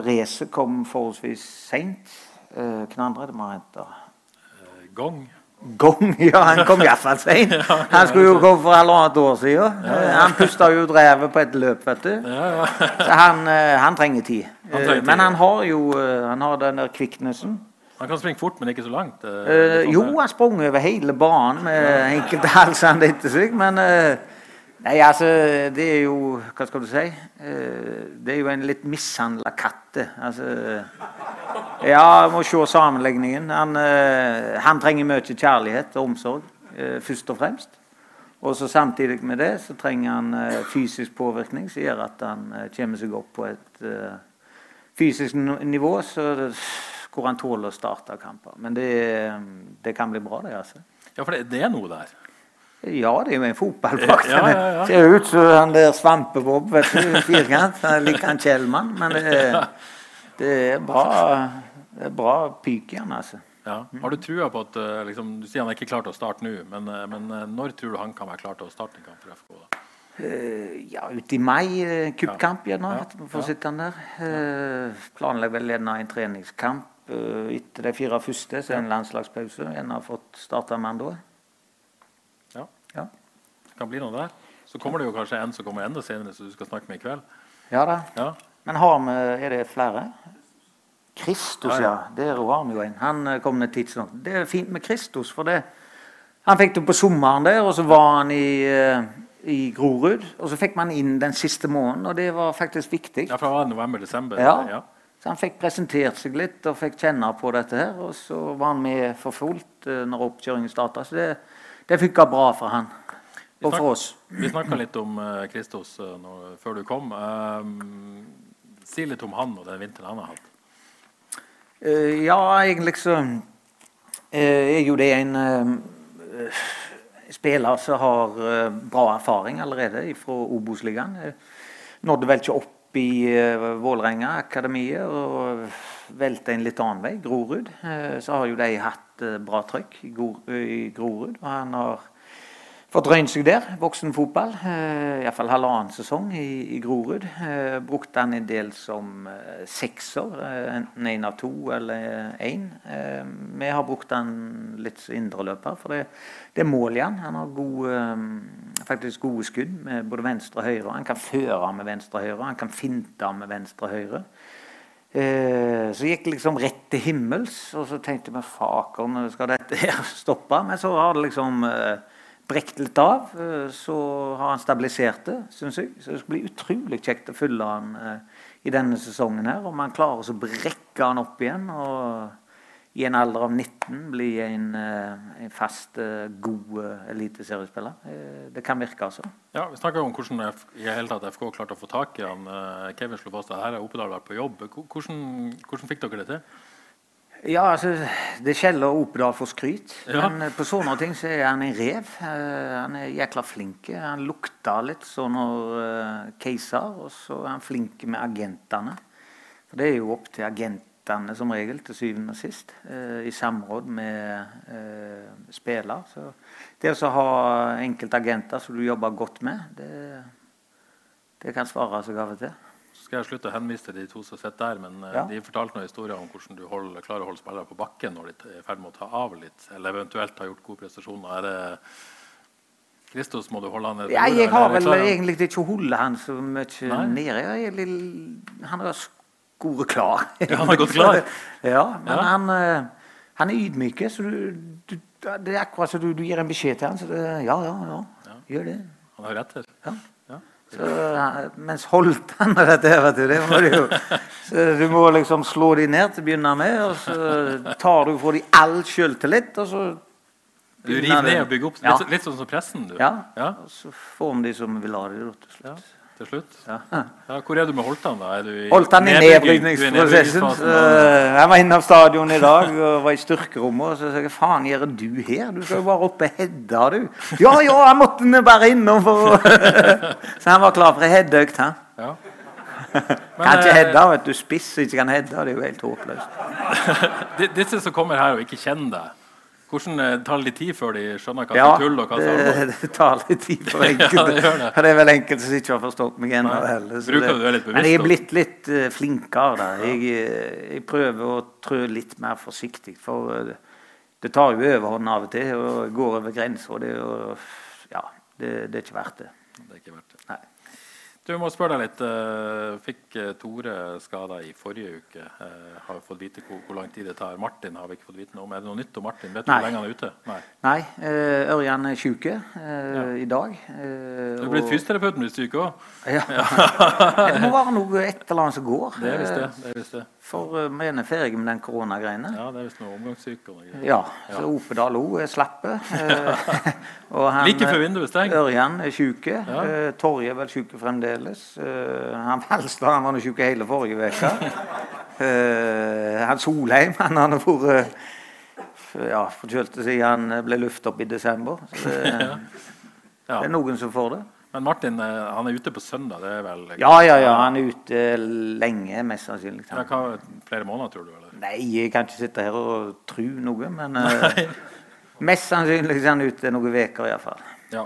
Racet kom forholdsvis seint. Hvem andre er det vi har henta? Gong. Gong? Ja, han kom iallfall seint. Han skulle jo gå for halvannet år siden. Han pusta jo drevet på et løp, vet du. Så han, eh, han trenger tid. Eh, men han har jo eh, han har den der kvikknesen. Han kan springe fort, men ikke så langt? Uh, jo, han sprang over hele banen med enkelte halsene etter seg, men Nei, altså, det er jo Hva skal du si? Uh, det er jo en litt mishandla katt. Altså ja, jeg må se sammenligningen. Han, uh, han trenger mye kjærlighet og omsorg, uh, først og fremst. Og så Samtidig med det så trenger han fysisk påvirkning som gjør at han kommer seg opp på et fysisk nivå så, hvor han tåler å starte kamper. Men det, det, kan bli bra, det. altså. Ja, for det, det er noe der? Ja, det er jo en fotballdrakt. Ja, ja, ja. Ser ut som han der Svampebob, vet du. Firkant. Liker han Kjellmann. Men det er, det er bra, det er bra pyk i han, altså. Ja. Har du trua på at eh, liksom, Du sier han er ikke klar til å starte nå, men, eh, men eh, når tror du han kan være klar til å starte en kamp for FK? da? Ja, ute i mai. Kuppkamp igjen vi får sitte han der. Planlegger vel gjerne en treningskamp etter de fire første, så er det en landslagspause. En har fått starta med han da. Kan bli noe der. Så kommer det jo kanskje en som kommer enda senere, som du skal snakke med i kveld. Ja da. Ja. Men har vi Er det flere? Kristus, Ja, ja. Der har vi jo en. Han eh, kom ned tidsnok. Det er fint med Kristus, for det Han fikk det på sommeren der, og så var han i, eh, i Grorud. Og så fikk man inn den siste måneden, og det var faktisk viktig. Ja, fra november-desember. Ja. Ja. Så han fikk presentert seg litt og fikk kjenne på dette her. Og så var han med for fullt eh, når oppkjøringen starta. Så det, det funka bra for han. Og for oss. Vi snakka litt om eh, Kristus eh, når, før du kom. Um, si litt om han og den vinteren han har hatt. Eh, ja, egentlig så eh, er jo det en eh, spiller som har eh, bra erfaring allerede fra Obos-ligaen. Eh, nådde vel ikke opp i Vålerenga, akademiet, og velte en litt annen vei, Grorud. Eh, så har jo de hatt eh, bra trøkk i Grorud. og han har røynt seg der. Voksenfotball. Eh, Iallfall halvannen sesong i, i Grorud. Eh, brukte han en del som eh, sekser, eh, enten én av to eller én. Eh, vi har brukt han litt som indreløper, for det, det er mål i han. Han har gode, eh, faktisk gode skudd med både venstre og høyre. Han kan føre med venstre og høyre, han kan finte med venstre og høyre. Så gikk det liksom rett til himmels, og så tenkte vi faker, skal dette her stoppe? Men så har det liksom brekt litt av. eh, Så har han stabilisert det, syns jeg. Så det skal bli utrolig kjekt å følge han eh, i denne sesongen her. Om han klarer å brekke han opp igjen og i en alder av 19 bli en, eh, en fast, god eliteseriespiller. Det kan virke, altså. Ja, Vi snakker om hvordan i hele tatt FK klarte å få tak i han. Kevin slo fast at her er Oppedal vært på jobb. Hvordan, hvordan fikk dere det til? Ja, altså, Det skjeller Opedal for skryt. Ja. Men eh, på sånne ting så er han en rev. Eh, han er jækla flink. Han lukter litt sånn når uh, Keiser, og så er han flink med agentene. For det er jo opp til agentene som regel, til syvende og sist, eh, i samråd med eh, spiller. Så det å ha enkelte agenter som du jobber godt med, det, det kan svare seg av og til. Skal jeg slutte å henvise til de to som sitter der, men eh, Ja. de fortalte noen historier om hvordan du holder, klarer å holde spillere på bakken når de er i ferd med å ta av litt, eller eventuelt har gjort gode prestasjoner. Er det Kristus må du holde han nede Ja, jeg har vel egentlig ikke holdt han så mye Nei. nede. Er Han har skoret klar. Ja, han har gått klar. ja, men Ja. Han, eh, han er ydmyk. Så du, du, det er akkurat som du, du gir en beskjed til han, så det, ja, ja, ja, gjør det. Han har rett her. Ja. Så, mens holdt han med dette her, vet du, det må du jo så Du må liksom slå de ned til å begynne med, og så tar du fra de all sjøltillit, og så Du river ned og bygger opp. Ja. Litt, litt sånn som pressen, du. Ja. ja. Og så får vi de som vil ha det da, og Ja, slutt. Til slutt. Ja. Ja, hvor er du med Holtan, da? Er du i Holtan i da? eh, Jeg var inne av stadion i dag og var i styrkerommet. Og så sa jeg faen gjør du her? Du skal jo bare opp og heade, du. Ja, ja, jeg måtte bare innom for å Så han var klar for ei headeøkt, han. Ja. Kan ikke eh, vet du. Spiss ikke kan heade. Det er jo helt håpløst. Disse som kommer her og ikke kjenner deg, hvordan det tar det litt tid før de skjønner hva Ja, som er tull og hva som det, det tar litt tid for Ja, enkelte. det gjør det. Det er vel enkelte som ikke har forstått meg ennå heller. Bruker du det litt bevisst, Men jeg er blitt litt uh, flinkere der. Jeg, eh, jeg prøver å trø litt mer forsiktig, for uh, det tar jo overhånd av og til og går over grensa. Det, ja, det, det er ikke verdt det. Det er ikke verdt det. Du må spørre deg litt. eh, Fikk eh, Tore skada i forrige uke? har Har fått vite hvor, hvor lang tid det tar. Martin har vi ikke fått vite noe om. Er det noe nytt om Martin? Vet du hvor lenge han er ute? Nei. Nei, eh, Ørjan er sjuk ja. i dag. eh, Du er blitt og- fysioterapeuten blitt syk òg? Ja. det må være noe et eller annet som går. Det er visst det. eh, det, er visst det. For eh, vi er ferdig med den koronagreiene. Ja, det er visst noe omgangssyke og greier. Ja, så Opedal òg er slappe. eh, Like før vinduet stengt. Ørjan er sjuk. Ja. eh, Torje er vel sjuk fremdeles. eh, han Valstad han var nå sjuk hele forrige uke. Eh, han Solheim han har vært ja, forkjølte siden han ble luftet opp i desember. Så det, Ja. det er noen som får det. Men Martin eh, han er ute på søndag. det er vel... Ja, ja, ja. Han er ute lenge, mest sannsynlig. Ja, hva, flere måneder, tror du? eller? Nei, jeg kan ikke sitte her og tro noe, men eh, mest sannsynlig er han ute noen uker iallfall. Ja.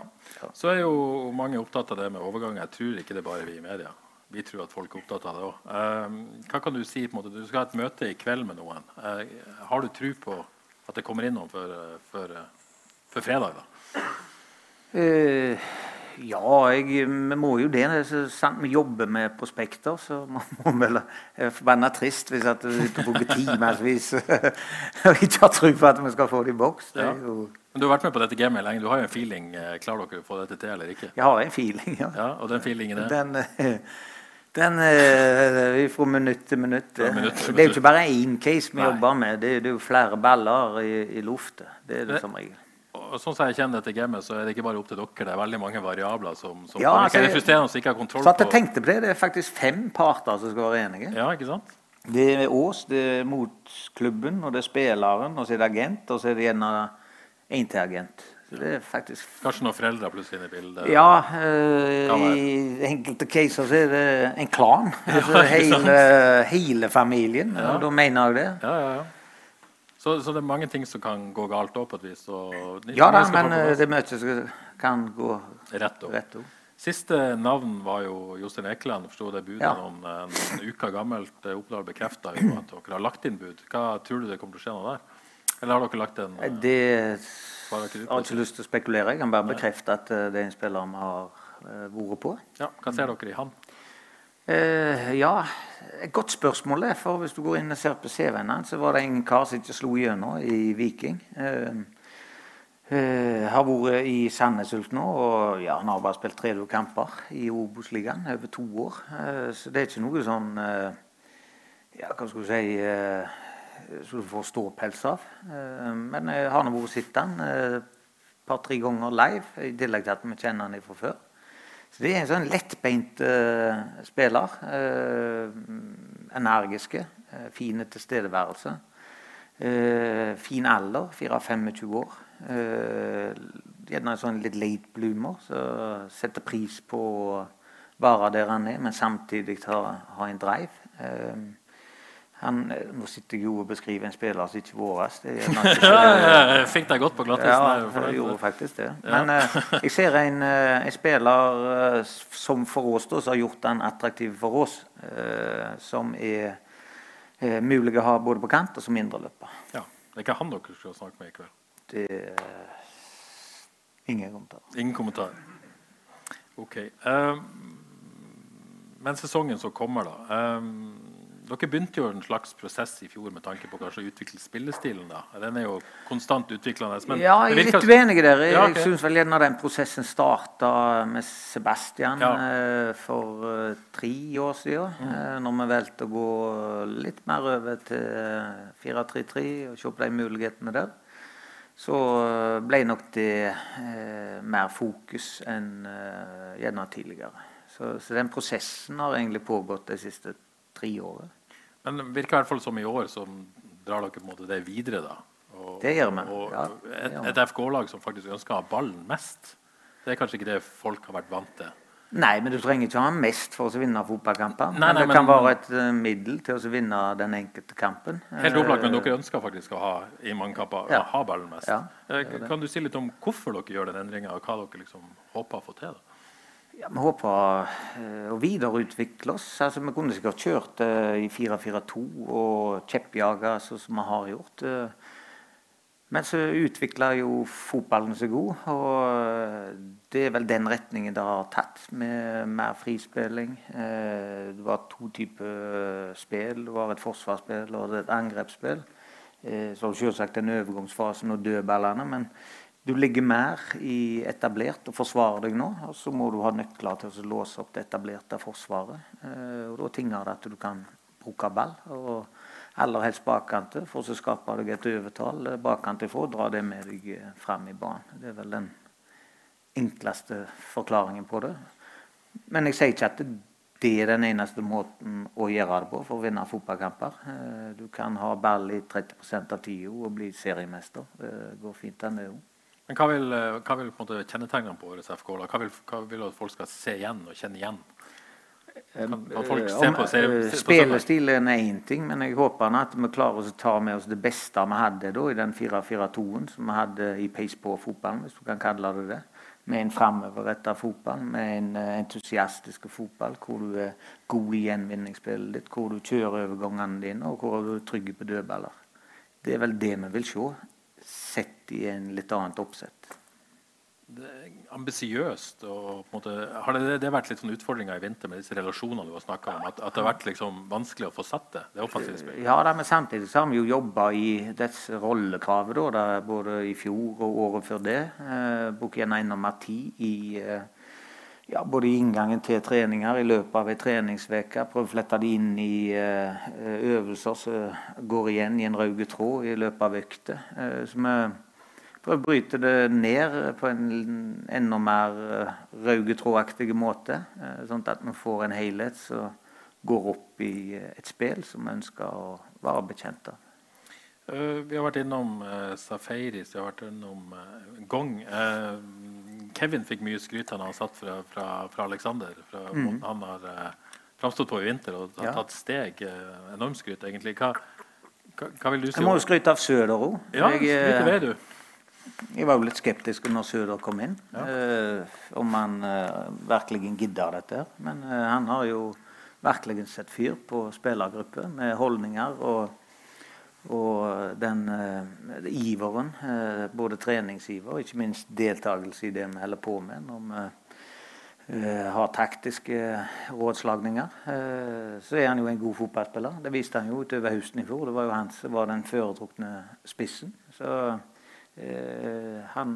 Så er jo mange opptatt av det med overgang. Jeg tror ikke det er bare vi i media. Vi tror at folk er opptatt av det òg. hva kan du si? på en måte? Du skal ha et møte i kveld med noen. Eh, har du tro på at det kommer inn noen før, før, før fredag? da? Eh, ja, jeg, vi må jo det. det sant vi jobber med prospekter, så man må vel være forbanna trist hvis at du bruker timevis og ikke har tro på at vi skal få det i boks. Det Ja. Men Du har vært med på dette gamet lenge. Du har jo en feeling. eh, Klarer dere å få dette til eller ikke? jeg har en feeling, ja. Ja, Og den feelingen er Den, eh, den eh, fra minutt til minutt. Det er jo ikke bare én case vi Nei. jobber med. Det, er- det jo flere baller i, i lufta. Det er det Det- som regel. Sånn som jeg kjenner dette gamet, så er det ikke bare opp til dere. Det er veldig mange variabler som, som Ja, altså, er frustrerende som ikke har kontroll på. Så at jeg tenkte på det, det er faktisk fem parter som skal være enige. Ja, ikke sant? Det er oss, det er motklubben, og det er spilleren, og så er det agent, og så er det gjerne én til agent. Så det er faktisk Kanskje noen foreldre plutselig inne i bildet. Ja, øh, i enkelte caser så er det en klan. Altså Ja, hele, hele familien. Ja. Da mener jeg det. Ja, ja, ja. Så, så det er mange ting som kan gå galt òg, på et vis. Ja da, men eh, det som kan gå Rett opp. rett opp. Siste navn var jo Jostein Ekeland. Forsto det budet Ja. noen, en uke gammelt. Eh, Oppdal bekrefta jo at dere har lagt inn bud. Hva tror du det kommer til å skje noe der? Eller har dere lagt en eh, Det har jeg ikke lyst til å spekulere. Jeg kan bare bekrefte at eh, det er en spiller vi har eh, vært på. Ja, Hva ser dere i han? Eh, ja, et godt spørsmål. det, for Hvis du går inn og ser på CV-en hans, så var det en kar som ikke slo gjennom i Viking. Eh, eh, har vært i Sandnes Ulf nå, og ja, han har bare spilt 30 kamper i Obos-ligaen over to år. Så det er ikke noe sånn Ja, hva skal du si eh, Som du får ståpels av. Men jeg har nå vært sett han et par-tre ganger live, i tillegg til at vi kjenner han fra før. Så de er en sånn lettbeint uh, spiller. Uh, energiske. Uh, fine tilstedeværelse. Uh, fin alder, 4-25 år. Gjerne en sånn litt late bloomer, så setter pris på være der han er, men samtidig ha, ha en drive. Han, eh, nå sitter jeg jo og beskriver en spiller som ikke våres. vår. Det er ikke jeg fikk deg godt på glattisen. ja, jeg gjorde faktisk det. Men eh, jeg ser en, eh, en spiller eh, som for oss da, som har gjort den attraktiv for oss. eh, som er eh, mulig å ha både på kant og som mindreløper. Ja, det er ikke han dere skal snakke med i kveld. Det ingen kommentarer. Ingen kommentar. Ok. Um, men sesongen som kommer, da. Um, dere begynte jo en slags prosess i fjor med tanke på kanskje å utvikle spillestilen. da. Den er jo konstant utviklende. Men ja, jeg er virker- litt uenig der. Jeg, Ja, okay. syns vel gjerne den prosessen starta med Sebastian Ja. eh, for eh, tre år siden. Mm. eh, når vi valgte å gå litt mer over til eh, 4-3-3 og se på de mulighetene der. Så ble nok det mer fokus enn gjerne tidligere. Så, så den prosessen har egentlig pågått de siste tre året. Men det virker i hvert fall som i år så drar dere på en måte det videre. da. Og, Det gjør vi, Og ja, et, et FK-lag som faktisk ønsker å ha ballen mest, det er kanskje ikke det folk har vært vant til. Nei, men du trenger ikke ha mest for å vinne fotballkamper. Nei, men det det men- kan være et eh, middel til å vinne den enkelte kampen. Helt opplagt, men Eh, dere ønsker faktisk å ha i mange kamper, Ja. å ha ballen mest. Ja, Eh, kan du si litt om hvorfor dere gjør den endringa, og hva dere liksom håper å få til? da? Ja, Vi håper eh, å videreutvikle oss. Altså, Vi kunne sikkert kjørt uh, i 4-4-2 og kjeppjaga sånn som vi har gjort. Uh, Men så utvikla jo fotballen seg god, og det er vel den retningen det har tatt, med mer frispilling. Uh, Det var to typer spill. Det var et forsvarsspill og et angrepsspill. Så selvsagt den overgangsfasen og dødballene, men du ligger mer i etablert og forsvarer deg nå. Og så må du ha nøkler til å låse opp det etablerte forsvaret. Eh, Og da tinger det at du kan bruke ball. og Aller helst bakkante, for så skaper deg et overtall Bakkant for og dra det med deg fram frem i banen. Det er vel den enkleste forklaringen på det. Men jeg sier ikke at det er den eneste måten å gjøre det på for å vinne fotballkamper. Du kan ha ball i 30 av tida og bli seriemester. Det går fint, den det òg. Men hva vil, hva vil på kjennetegnene på årets FK? Hva vil, hva vil at folk skal se igjen og kjenne igjen? Se, se Spillestilen er én ting, men jeg håper at vi klarer å ta med oss det beste vi hadde da, i den 4-4-2-en som vi hadde i pace på fotballen, hvis du kan kalle det det. Med en framoverretta fotball, med en entusiastisk fotball hvor du er god i gjenvinningsspillet ditt, hvor du kjører overgangene dine, og hvor du er trygg på dødballer. Det er vel det vi vil se sett i en litt annet oppsett. Ambisiøst. Har det, det, vært litt sånn utfordringer i vinter med disse relasjonene du har snakka om? At, at, det har vært liksom vanskelig å få satt det? det offensive spillet? Ja, da, men samtidig så har vi jo jobba i dette rollekravet da, både i fjor og året før det. Eh, Brukt gjennom mer tid i eh, ja, både i inngangen til treninger i løpet av ei treningsuke. Prøve å flette det inn i uh, øvelser som går igjen i en rød tråd i løpet av økter. Uh, så vi prøver å bryte det ned på en enda mer uh, måte. Sånn at vi får en helhet som går opp i et spill som vi ønsker å være bekjent av. vi har vært innom Safaris, vi har vært innom Gong. Kevin fikk mye skryt han har satt fra, fra, fra Alexander. Fra mm. Han har eh, framstått på i vinter og har ja. tatt steg. Eh, enormt skryt, egentlig. Hva, hva, hva, vil du si? Jeg må jo skryte av Søder òg. Ja, jeg, ved, du. Jeg var jo litt skeptisk når Søder kom inn, ja. eh, om han eh, virkelig gidder dette. Men eh, han har jo virkelig sett fyr på spillergruppe med holdninger og og den uh, iveren, uh, både treningsiver og ikke minst deltakelse i det vi holder på med når vi uh, har taktiske rådslagninger, så er han jo en god fotballspiller. Det viste han jo utover høsten i fjor. Det var jo han som var den foretrukne spissen. Så han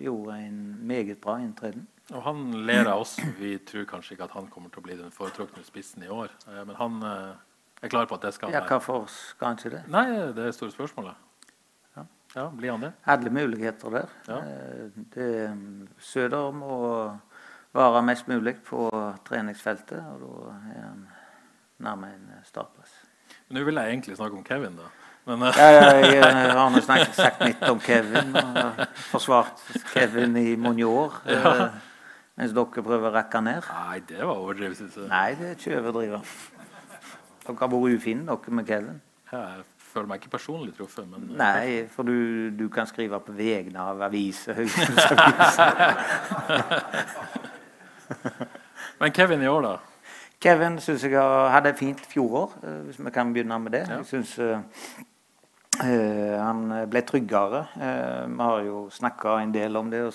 gjorde en meget bra inntreden. Og han ler av oss. Vi tror kanskje ikke at han kommer til å bli den foretrukne spissen i år. men han er klar på at det skal ja, Hvorfor skal han ikke det? Nei, Det er store spørsmålet. Ja. ja, Blir han det? Alle muligheter der. Ja. Eh, det, Søder må være mest mulig på treningsfeltet, og da er han nærmere en startplass. Nå vil jeg egentlig snakke om Kevin, da. Men, uh... ja, jeg, jeg har nå sagt litt om Kevin. og Forsvart Kevin i mange år. Ja. Eh, mens dere prøver å rekke ned. Nei, det var overdrivelse. Nei, det er ikke overdrive. Dere har vært ufine, dere med Kevin. Jeg føler meg ikke personlig truffet, men Nei, for du, du kan skrive på vegne av aviser. men Kevin i år, da? Kevin syns jeg hadde et fint fjorår, eh, hvis vi kan begynne med det. Ja. Jeg synes uh, han ble tryggere. Uh, vi har jo snakka en del om det, å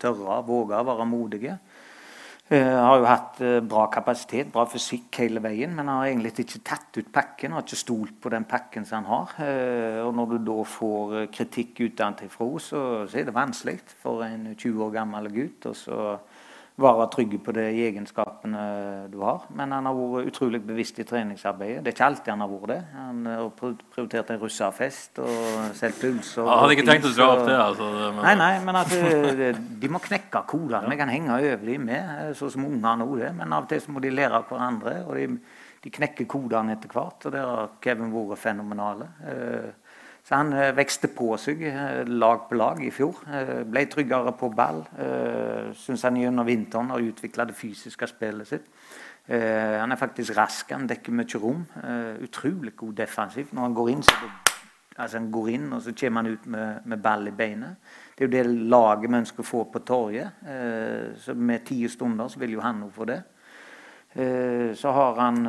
tørre, våge, være modige. Uh, har jo hatt uh, bra kapasitet, bra fysikk hele veien, men har egentlig ikke tatt ut pakken. Har ikke stolt på den pakken som han har. Uh, og når du da får kritikk utenfra, så, så er det vanskelig for en 20 år gammel gutt. Og så være trygg på de egenskapene du har. Men han har vært utrolig bevisst i treningsarbeidet. Det er ikke alltid han har vært det. Han har prioritert en russerfest og selvpuls. Og Jeg hadde ikke tenkt å dra opp det. altså. Men... Nei, nei, men at de må knekke kodene. Vi kan henge over dem med, sånn som unger nå det. Men av og til så må de lære av hverandre. og de, de knekker kodene etter hvert. Og der har Kevin vært fenomenale. Så han eh, vekste på seg eh, lag på lag i fjor. Eh, ble tryggere på ball. Syns han gjennom vinteren har utvikla det fysiske spillet sitt. Han er faktisk rask, han dekker mye rom. Utrolig god defensiv. Når han går inn, så altså han går inn, og så kommer han ut med, med ball i beinet. Det er jo det laget vi ønsker å få på torget. Så med ti stunder så vil jo han nå for det. Så har han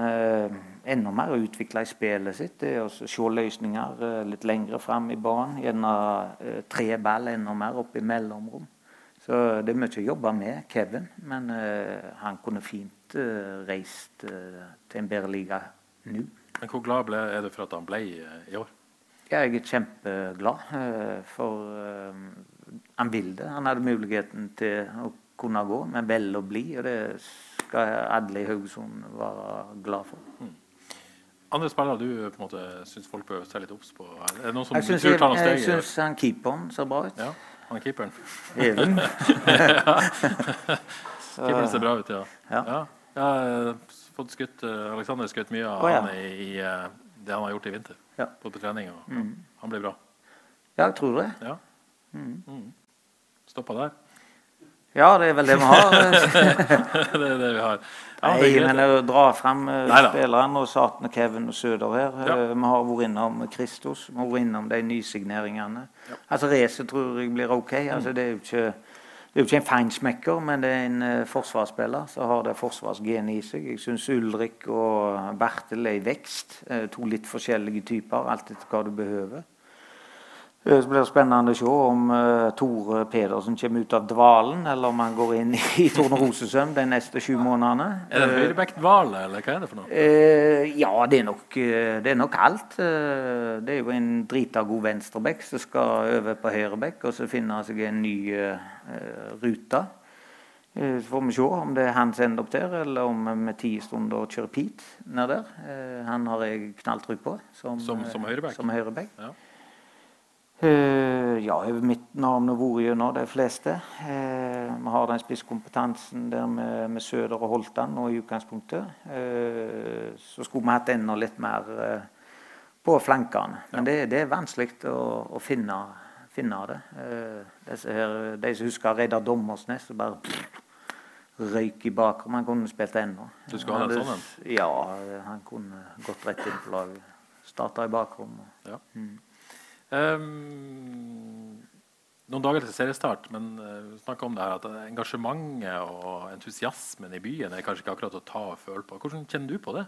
enda mer å utvikle i spillet sitt. Det er å se løsninger eh, litt lengre fram i banen. Gjerne eh, tre ball enda mer opp i mellomrom. Så det er mye å jobbe med Kevin, men uh, han kunne fint reist til en bedre liga nå. Men Hvor glad ble, er du for at han ble i år? Jeg er kjempeglad. for han vil det. Han hadde muligheten til å kunne gå, men velge å bli. Og det skal alle i Haugesund være glad for. Mm. Andre spillere du på en måte syns folk bør se litt obs på? Er det noen som jeg syns, jeg, jeg syns han keeperen ser bra ut. Ja, han er keeperen. Even. keeperen ser bra ut, ja. ja. ja. ja fått skutt, Alexander skutt mye av oh, ja. han i, i, det han har gjort i vinter. Ja. På, på trening. Og, mm. Han blir bra. Ja, jeg tror det. Ja. Mm. Mm. Stoppa der. Ja, det er vel det vi har. det er det vi har. Ja, Nei, men å dra frem spillerne og Satan og Kevin og Søder her ja. Vi har vært innom Kristos, vi har vært innom de nysigneringene. Ja. Altså Racet tror jeg blir ok. Altså, det er jo ikke det er jo ikke en feinsmekker, men det er en uh, forsvarsspiller som har det forsvarsgenet i seg. Jeg syns Ulrik og Bertil er i vekst. Uh, to litt forskjellige typer, alt etter hva du behøver. Så blir spennende å se om uh, Tore Pedersen kommer ut av dvalen, eller om han går inn i tornerosesøvn de neste sju månedene. Er det høyrebekk-dvale, eller hva er det for noe? Ja, det er, nok, det er nok alt. det er jo en drita god venstrebekk som skal over på høyrebekk, og så finne seg en ny rute. Så får vi se om det er han som ender opp der, eller om vi ti stunder kjører Pete ned der. Han har jeg knalltro på som, som, som høyrebekk. Som høyrebekk. Ja. Uh, ja, over mitt navn og vært gjennom de fleste. Uh, vi har den spisskompetansen der med, med Søder og Holtan nå i utgangspunktet. Uh, så skulle vi hatt enda litt mer på flankene. Men det, det er vanskelig å, å finne, finne, det. Her, de som husker Reidar Dommersnes, som bare pff, røyk i bakrom. Han kunne spilt ennå. Du skal ha den sånn? Ja, han kunne gått rett inn på laget. Starta i bakrom. Ja. Mm. Um, noen dager til seriestart, men uh, snakk om det her at engasjementet og entusiasmen i byen er kanskje ikke akkurat å ta og føle på. Hvordan kjenner du på det?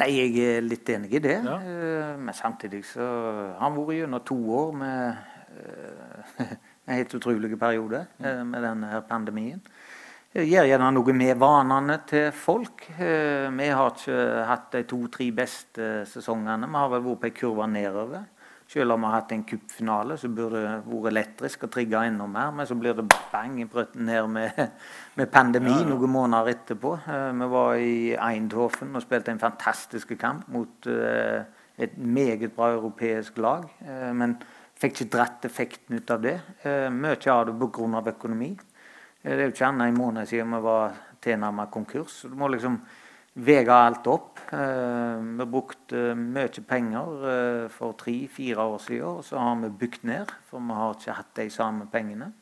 Nei, Jeg er litt enig i det. Ja. Uh, men samtidig så har han vært gjennom to år med uh, en helt utrolig periode uh, med denne pandemien. Det gjør gjerne noe med vanene til folk. Vi har ikke hatt de to-tre beste sesongene. Vi har vel vært på ei kurve nedover. Selv om vi har hatt en cupfinale, så burde det vært elektrisk og trigga enda mer. Men så blir det bang i brøtten her med, med pandemi ja, ja. noen måneder etterpå. Uh, vi var i Eindhoven og spilte en fantastisk kamp mot uh, et meget bra europeisk lag. Uh, men fikk ikke dratt effekten ut av det. mye av det pga. økonomi. det er jo ikke annet en måned siden vi var tilnærmet konkurs. Du må liksom vega alt opp. Eh, vi brukte mye penger eh, for tre-fire år siden, og så har vi bygd ned, for vi har ikke hatt de samme pengene.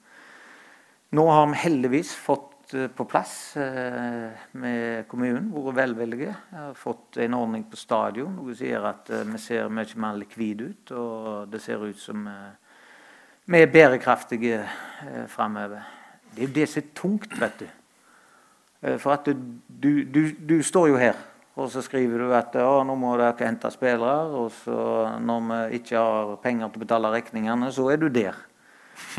Nå har vi heldigvis fått eh, på plass med kommunen, vært velvillige. Fått en ordning på stadion, noe som gjør at vi ser mye mer likvide ut. Og det ser ut som vi er bærekraftige framover. Det er jo det som er tungt, vet du. Eh, for at du, du, du, står jo her, og så skriver du at å, nå må dere hente spillere. Og så når vi ikke har penger til å betale regningene, så er du der.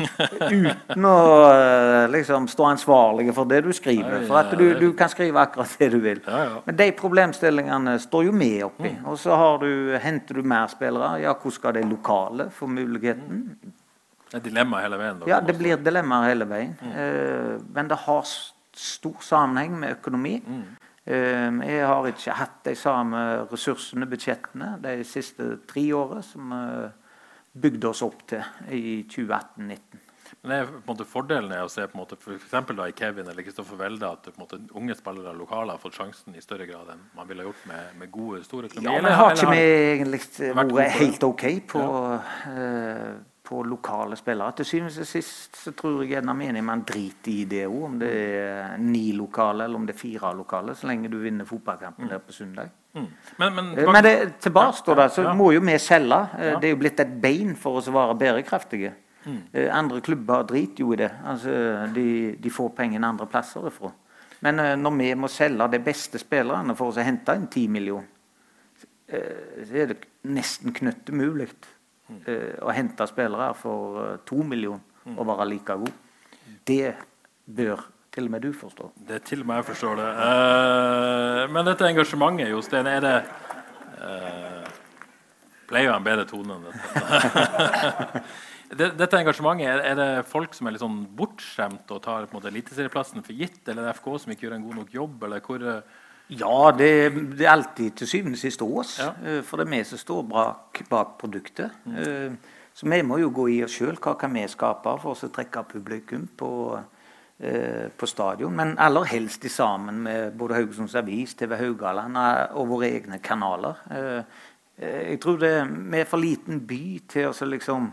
Uten å eh, liksom, stå ansvarlig for det du skriver. For at du, du kan skrive akkurat det du vil. Men de problemstillingene står jo vi oppi. Mm. Og så du, henter du mer spillere. Ja, hvordan skal de lokale få muligheten? Det er dilemma hele veien? Ja, det blir dilemma hele veien. Mm. Eh, men det har stor sammenheng med økonomi. Mm. Uh, jeg har ikke hatt de samme ressursene, budsjettene, de siste tre årene som uh, bygde oss opp til i 2018-2019. Men er på en måte Fordelen er å se på en måte, for da i Kevin eller Kristoffer Welde at på en måte, unge spillere lokale har fått sjansen i større grad enn man ville gjort med, med gode, store klubber? Ja, men har ikke vi egentlig vært helt OK på ja. uh, på lokale spillere. Til syvende og sist så tror jeg gjerne menig man driter i det òg, om det er ni lokale eller om det er fire lokale, så lenge du vinner fotballkampen der på søndag. Mm. Men, men, eh, men det, tilbake ja, da, så ja. må jo vi selge. Eh. Det er jo blitt et bein for oss å være bærekraftige. Mm. Eh, andre klubber driter jo i det. Altså, de, de får pengene andre plasser ifra. Men når vi må selge de beste spillerne for å hente inn 10 millioner, så er det nesten knøttemulig uh, å hente spillere for uh, to millioner og være like god. Det bør til og med du forstå. Det er til og med jeg forstår det. Uh, men dette engasjementet, Jostein, er det uh, Pleier jo en bedre tone enn dette. dette engasjementet, er, er, det folk som er litt sånn bortskjemt og tar på en måte eliteserieplassen for gitt, eller er det FK som ikke gjør en god nok jobb? eller hvor... Ja, det, det, er alltid til syvende og sist oss. Ja. Eh, for det er vi som står bak, bak produktet. Mm. Eh, så vi må jo gå i oss sjøl. Hva kan vi skape for å trekke publikum på eh, på stadion. Men aller helst sammen med både Haugesunds Avis, TV Haugaland og våre egne kanaler. Jeg tror det, vi er for liten by til å liksom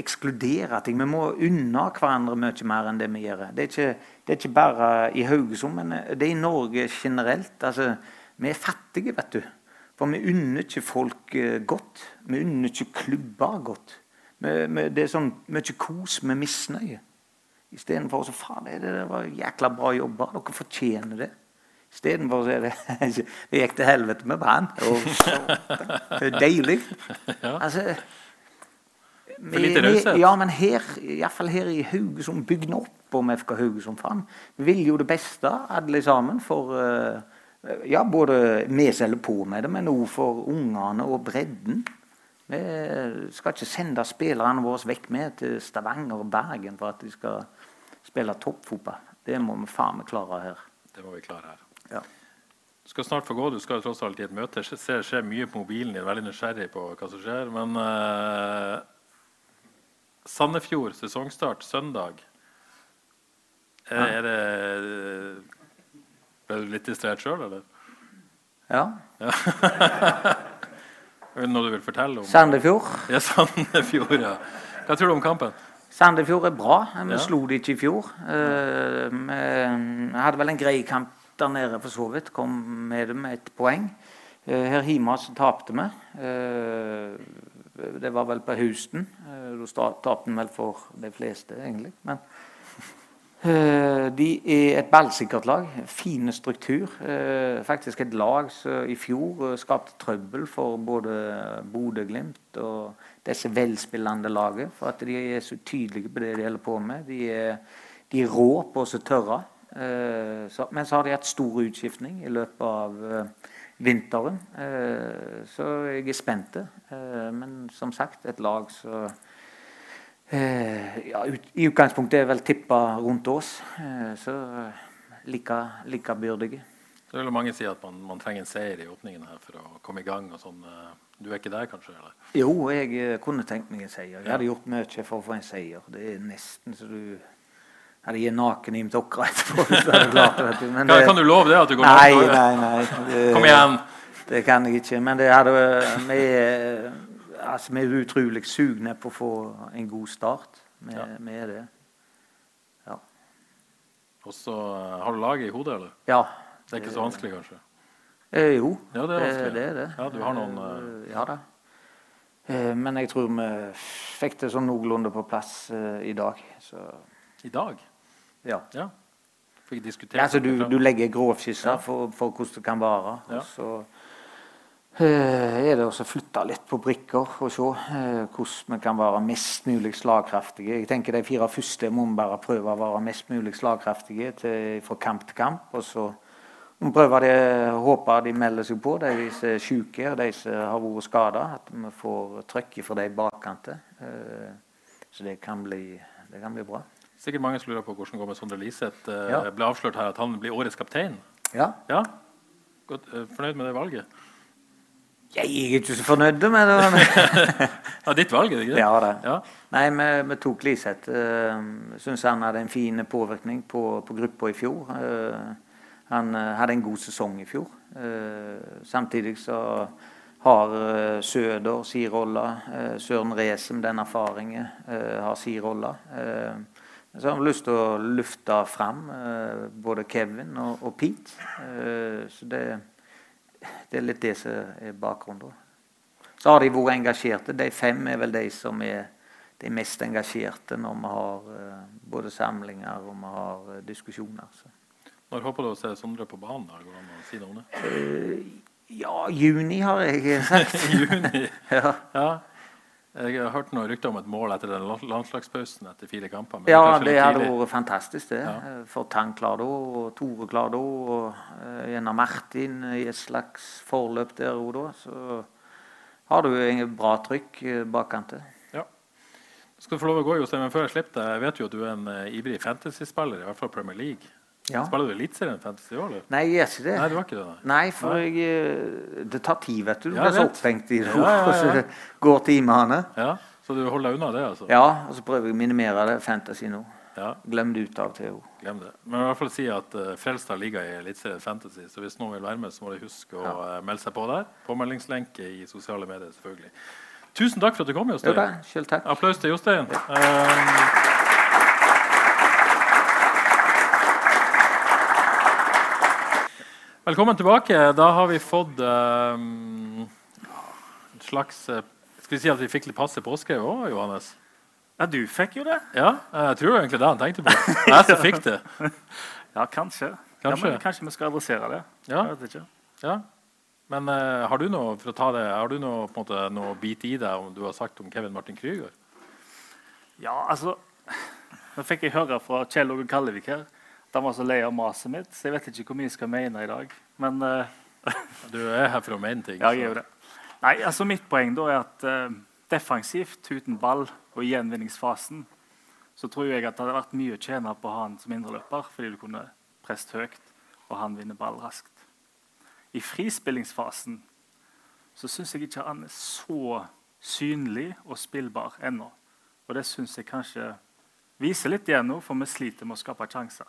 ekskludere ting. Vi må unna hverandre mye mer enn det vi gjør. Det er ikke, det er ikke bare i Haugesund, men det er i Norge generelt. Altså, vi er fattige, vet du. For vi unner ikke folk godt. Vi unner ikke klubber godt. Vi, vi, det er sånn mye kos med misnøye. Istedenfor så faen, det, det var jækla bra jobba. Dere fortjener det. Istedenfor er det Det gikk til helvete med Brann. Det er deilig. Altså For lite raushet? Ja, men her, iallfall her i Haugesund, bygd opp om FK Haugesund. Vi vil jo det beste, alle sammen, for uh, ja, både vi som holder på med det, men òg for ungene og bredden. Vi skal ikke sende spillerne våre vekk med til Stavanger og Bergen for at de skal spille toppfotball. Det må vi faen meg klare her. Det må vi klare her. Ja. Du skal snart få gå. Du skal tross alt i et møte. Ser, ser mye på mobilen din. Veldig nysgjerrig på hva som skjer. Men uh, Sandefjord sesongstart søndag. Er, er det Ble du litt distrahert sjøl, eller? Ja. Er det noe du vil fortelle om? Sandefjord. Ja, Sandefjord, ja. Hva tror du om kampen? Sandefjord er bra. Vi Ja. slo de ikke i fjor. Eh, vi hadde vel en grei kamp der nede for så vidt. Kom med dem et ett poeng. Eh, her hjemme så tapte vi. Det var vel på Houston. Eh, da tapte han vel for de fleste, egentlig. Men eh, de er et ballsikkert lag. Fine struktur. Eh, faktisk et lag som i fjor skapte trøbbel for både Bodø-Glimt og disse velspillende laget. For at de er så tydelige på det de holder på med. De er, de er rå på å tørre. Men så har de hatt stor utskiftning i løpet av vinteren. Eh, så jeg er spent. Eh, men som sagt, et lag som eh, ja, I utgangspunktet er vel tippa rundt oss. Så like, like byrdige. Så vil mange si at man, man trenger en seier i åpningen her for å komme i gang. og sånn. Du er ikke der, kanskje? eller? Jo, jeg kunne tenkt meg en seier. Jeg hadde gjort mye for å få en seier. Det er nesten så du hadde er naken i dere etterpå. klart Kan, det- kan du love det? at du går Nei, naken? nei, nei. Det- Kom igjen! Det kan jeg ikke. Men det hadde, vi, altså, vi er utrolig sugne på å få en god start. Vi, Ja. vi er det. Og så eh, Har du laget i hodet, eller? Ja. Det er ikke så vanskelig, kanskje? Eh, jo, Ja, det er det, er det. Ja, du har noen, Eh, Ja da. Eh, men jeg tror vi fikk det sånn noenlunde på plass eh, i dag. Så I dag? Ja. Ja. Ja, altså, du, du legger grovskisser for, for hvordan det kan være. Og så eh, er det å flytte litt på brikker og se eh, hvordan vi kan være mest mulig slagkraftige. Jeg tenker De fire første må vi bare prøve å være mest mulig slagkraftige til, fra kamp til kamp. og så vi prøve det, håpe de melder seg på, de som er syke og de som har vært skada. At vi får trøkk fra de bakkante. Eh, så det kan bli, det kan bli bra. Sikkert mange som lurer på hvordan det går med Sondre Liseth. Eh, Ja. ble avslørt her at han blir årets kaptein. Ja. Ja? Godt, eh, fornøyd med det valget? Jeg er ikke så fornøyd med det. Ja, ditt valg, er det ikke det? Ja det. Ja. Nei, vi, vi tok Liseth. Uh, Syns han hadde en fin påvirkning på, på gruppa i fjor. Uh, han uh, hadde en god sesong i fjor. Uh, samtidig så har eh, Søder eh, Søren Resem, den erfaringen, eh, har sin rolle. Så har vi lyst til å lufte fram eh, både Kevin og, og Pete. Eh, så det, det er litt det som er bakgrunnen. da. Så har de vært engasjerte. De fem er vel de som er de mest engasjerte når vi har eh, både samlinger og vi har diskusjoner. Så. Når håper du å se Sondre på banen? da? Går det an å si noe om det? Ja, juni har jeg sagt. Juni. ja. Ja. Jeg har hørt noen rykter om et mål etter den la- landslagspausen etter fire kamper. men ja, det hadde tidlig. vært fantastisk, det. Ja. Eh, For Tang klar da, og Tore klar da, og Jenna Martin i et slags forløp der òg da. Så har du en bra trykk uh, bakkant. Ja. Skal du få lov å gå, Jostein, men før jeg slipper deg, jeg vet jo at du er en eh, ivrig fantasy-spiller, i hvert fall Premier League. Ja. Spiller du Eliteserien Fantasy òg, eller? Nei, jeg gjør ikke det. Nei, det var ikke det, nei. Nei, for jeg, eh, det tar tid, vet du. Du Ja, blir så opphengt i det. Ja, ja, ja. Og går timene. Ja, Så du holder deg unna det, altså? Ja, og så prøver jeg å minimere det fantasy nå. Ja. Glem det ut av Theo. Glem det. Men i hvert fall si at uh, Frelstad ligger i Eliteserien Fantasy, så hvis noen vil være med, så må de huske å uh, melde seg på der. Påmeldingslenke i sosiale medier, selvfølgelig. Tusen takk for at du kom, Jostein. Ja. Applaus til Jostein. Um, velkommen tilbake. Da har vi fått um, en slags uh, Skal vi si at vi fikk litt passe påske òg, Johannes? Ja, du fikk jo det. Ja, jeg tror egentlig det han tenkte på. Jeg som fikk det. ja, kanskje. Kanskje. Ja, kanskje vi skal adressere det. Ja. Jeg vet ikke. Ja. Men uh, har du noe for å ta det, har du noe, på en måte, noe bit i deg om du har sagt om Kevin Martin Krüger? Ja, altså Nå fikk jeg høre fra Kjell Åge Kallevik her han var så lei av maset mitt, så jeg vet ikke hvor mye jeg skal mene i dag. Men uh, Du er her for å mene ting. Ja, jeg gjør det. Nei, altså Mitt poeng da er at uh, defensivt, uten ball og i gjenvinningsfasen, så tror jeg at det hadde vært mye å tjene på å ha han som indreløper, fordi du kunne presset høyt, og han vinner ball raskt. I frispillingsfasen så syns jeg ikke han er så synlig og spillbar ennå. Og det syns jeg kanskje viser litt igjen nå, for vi sliter med å skape sjanser.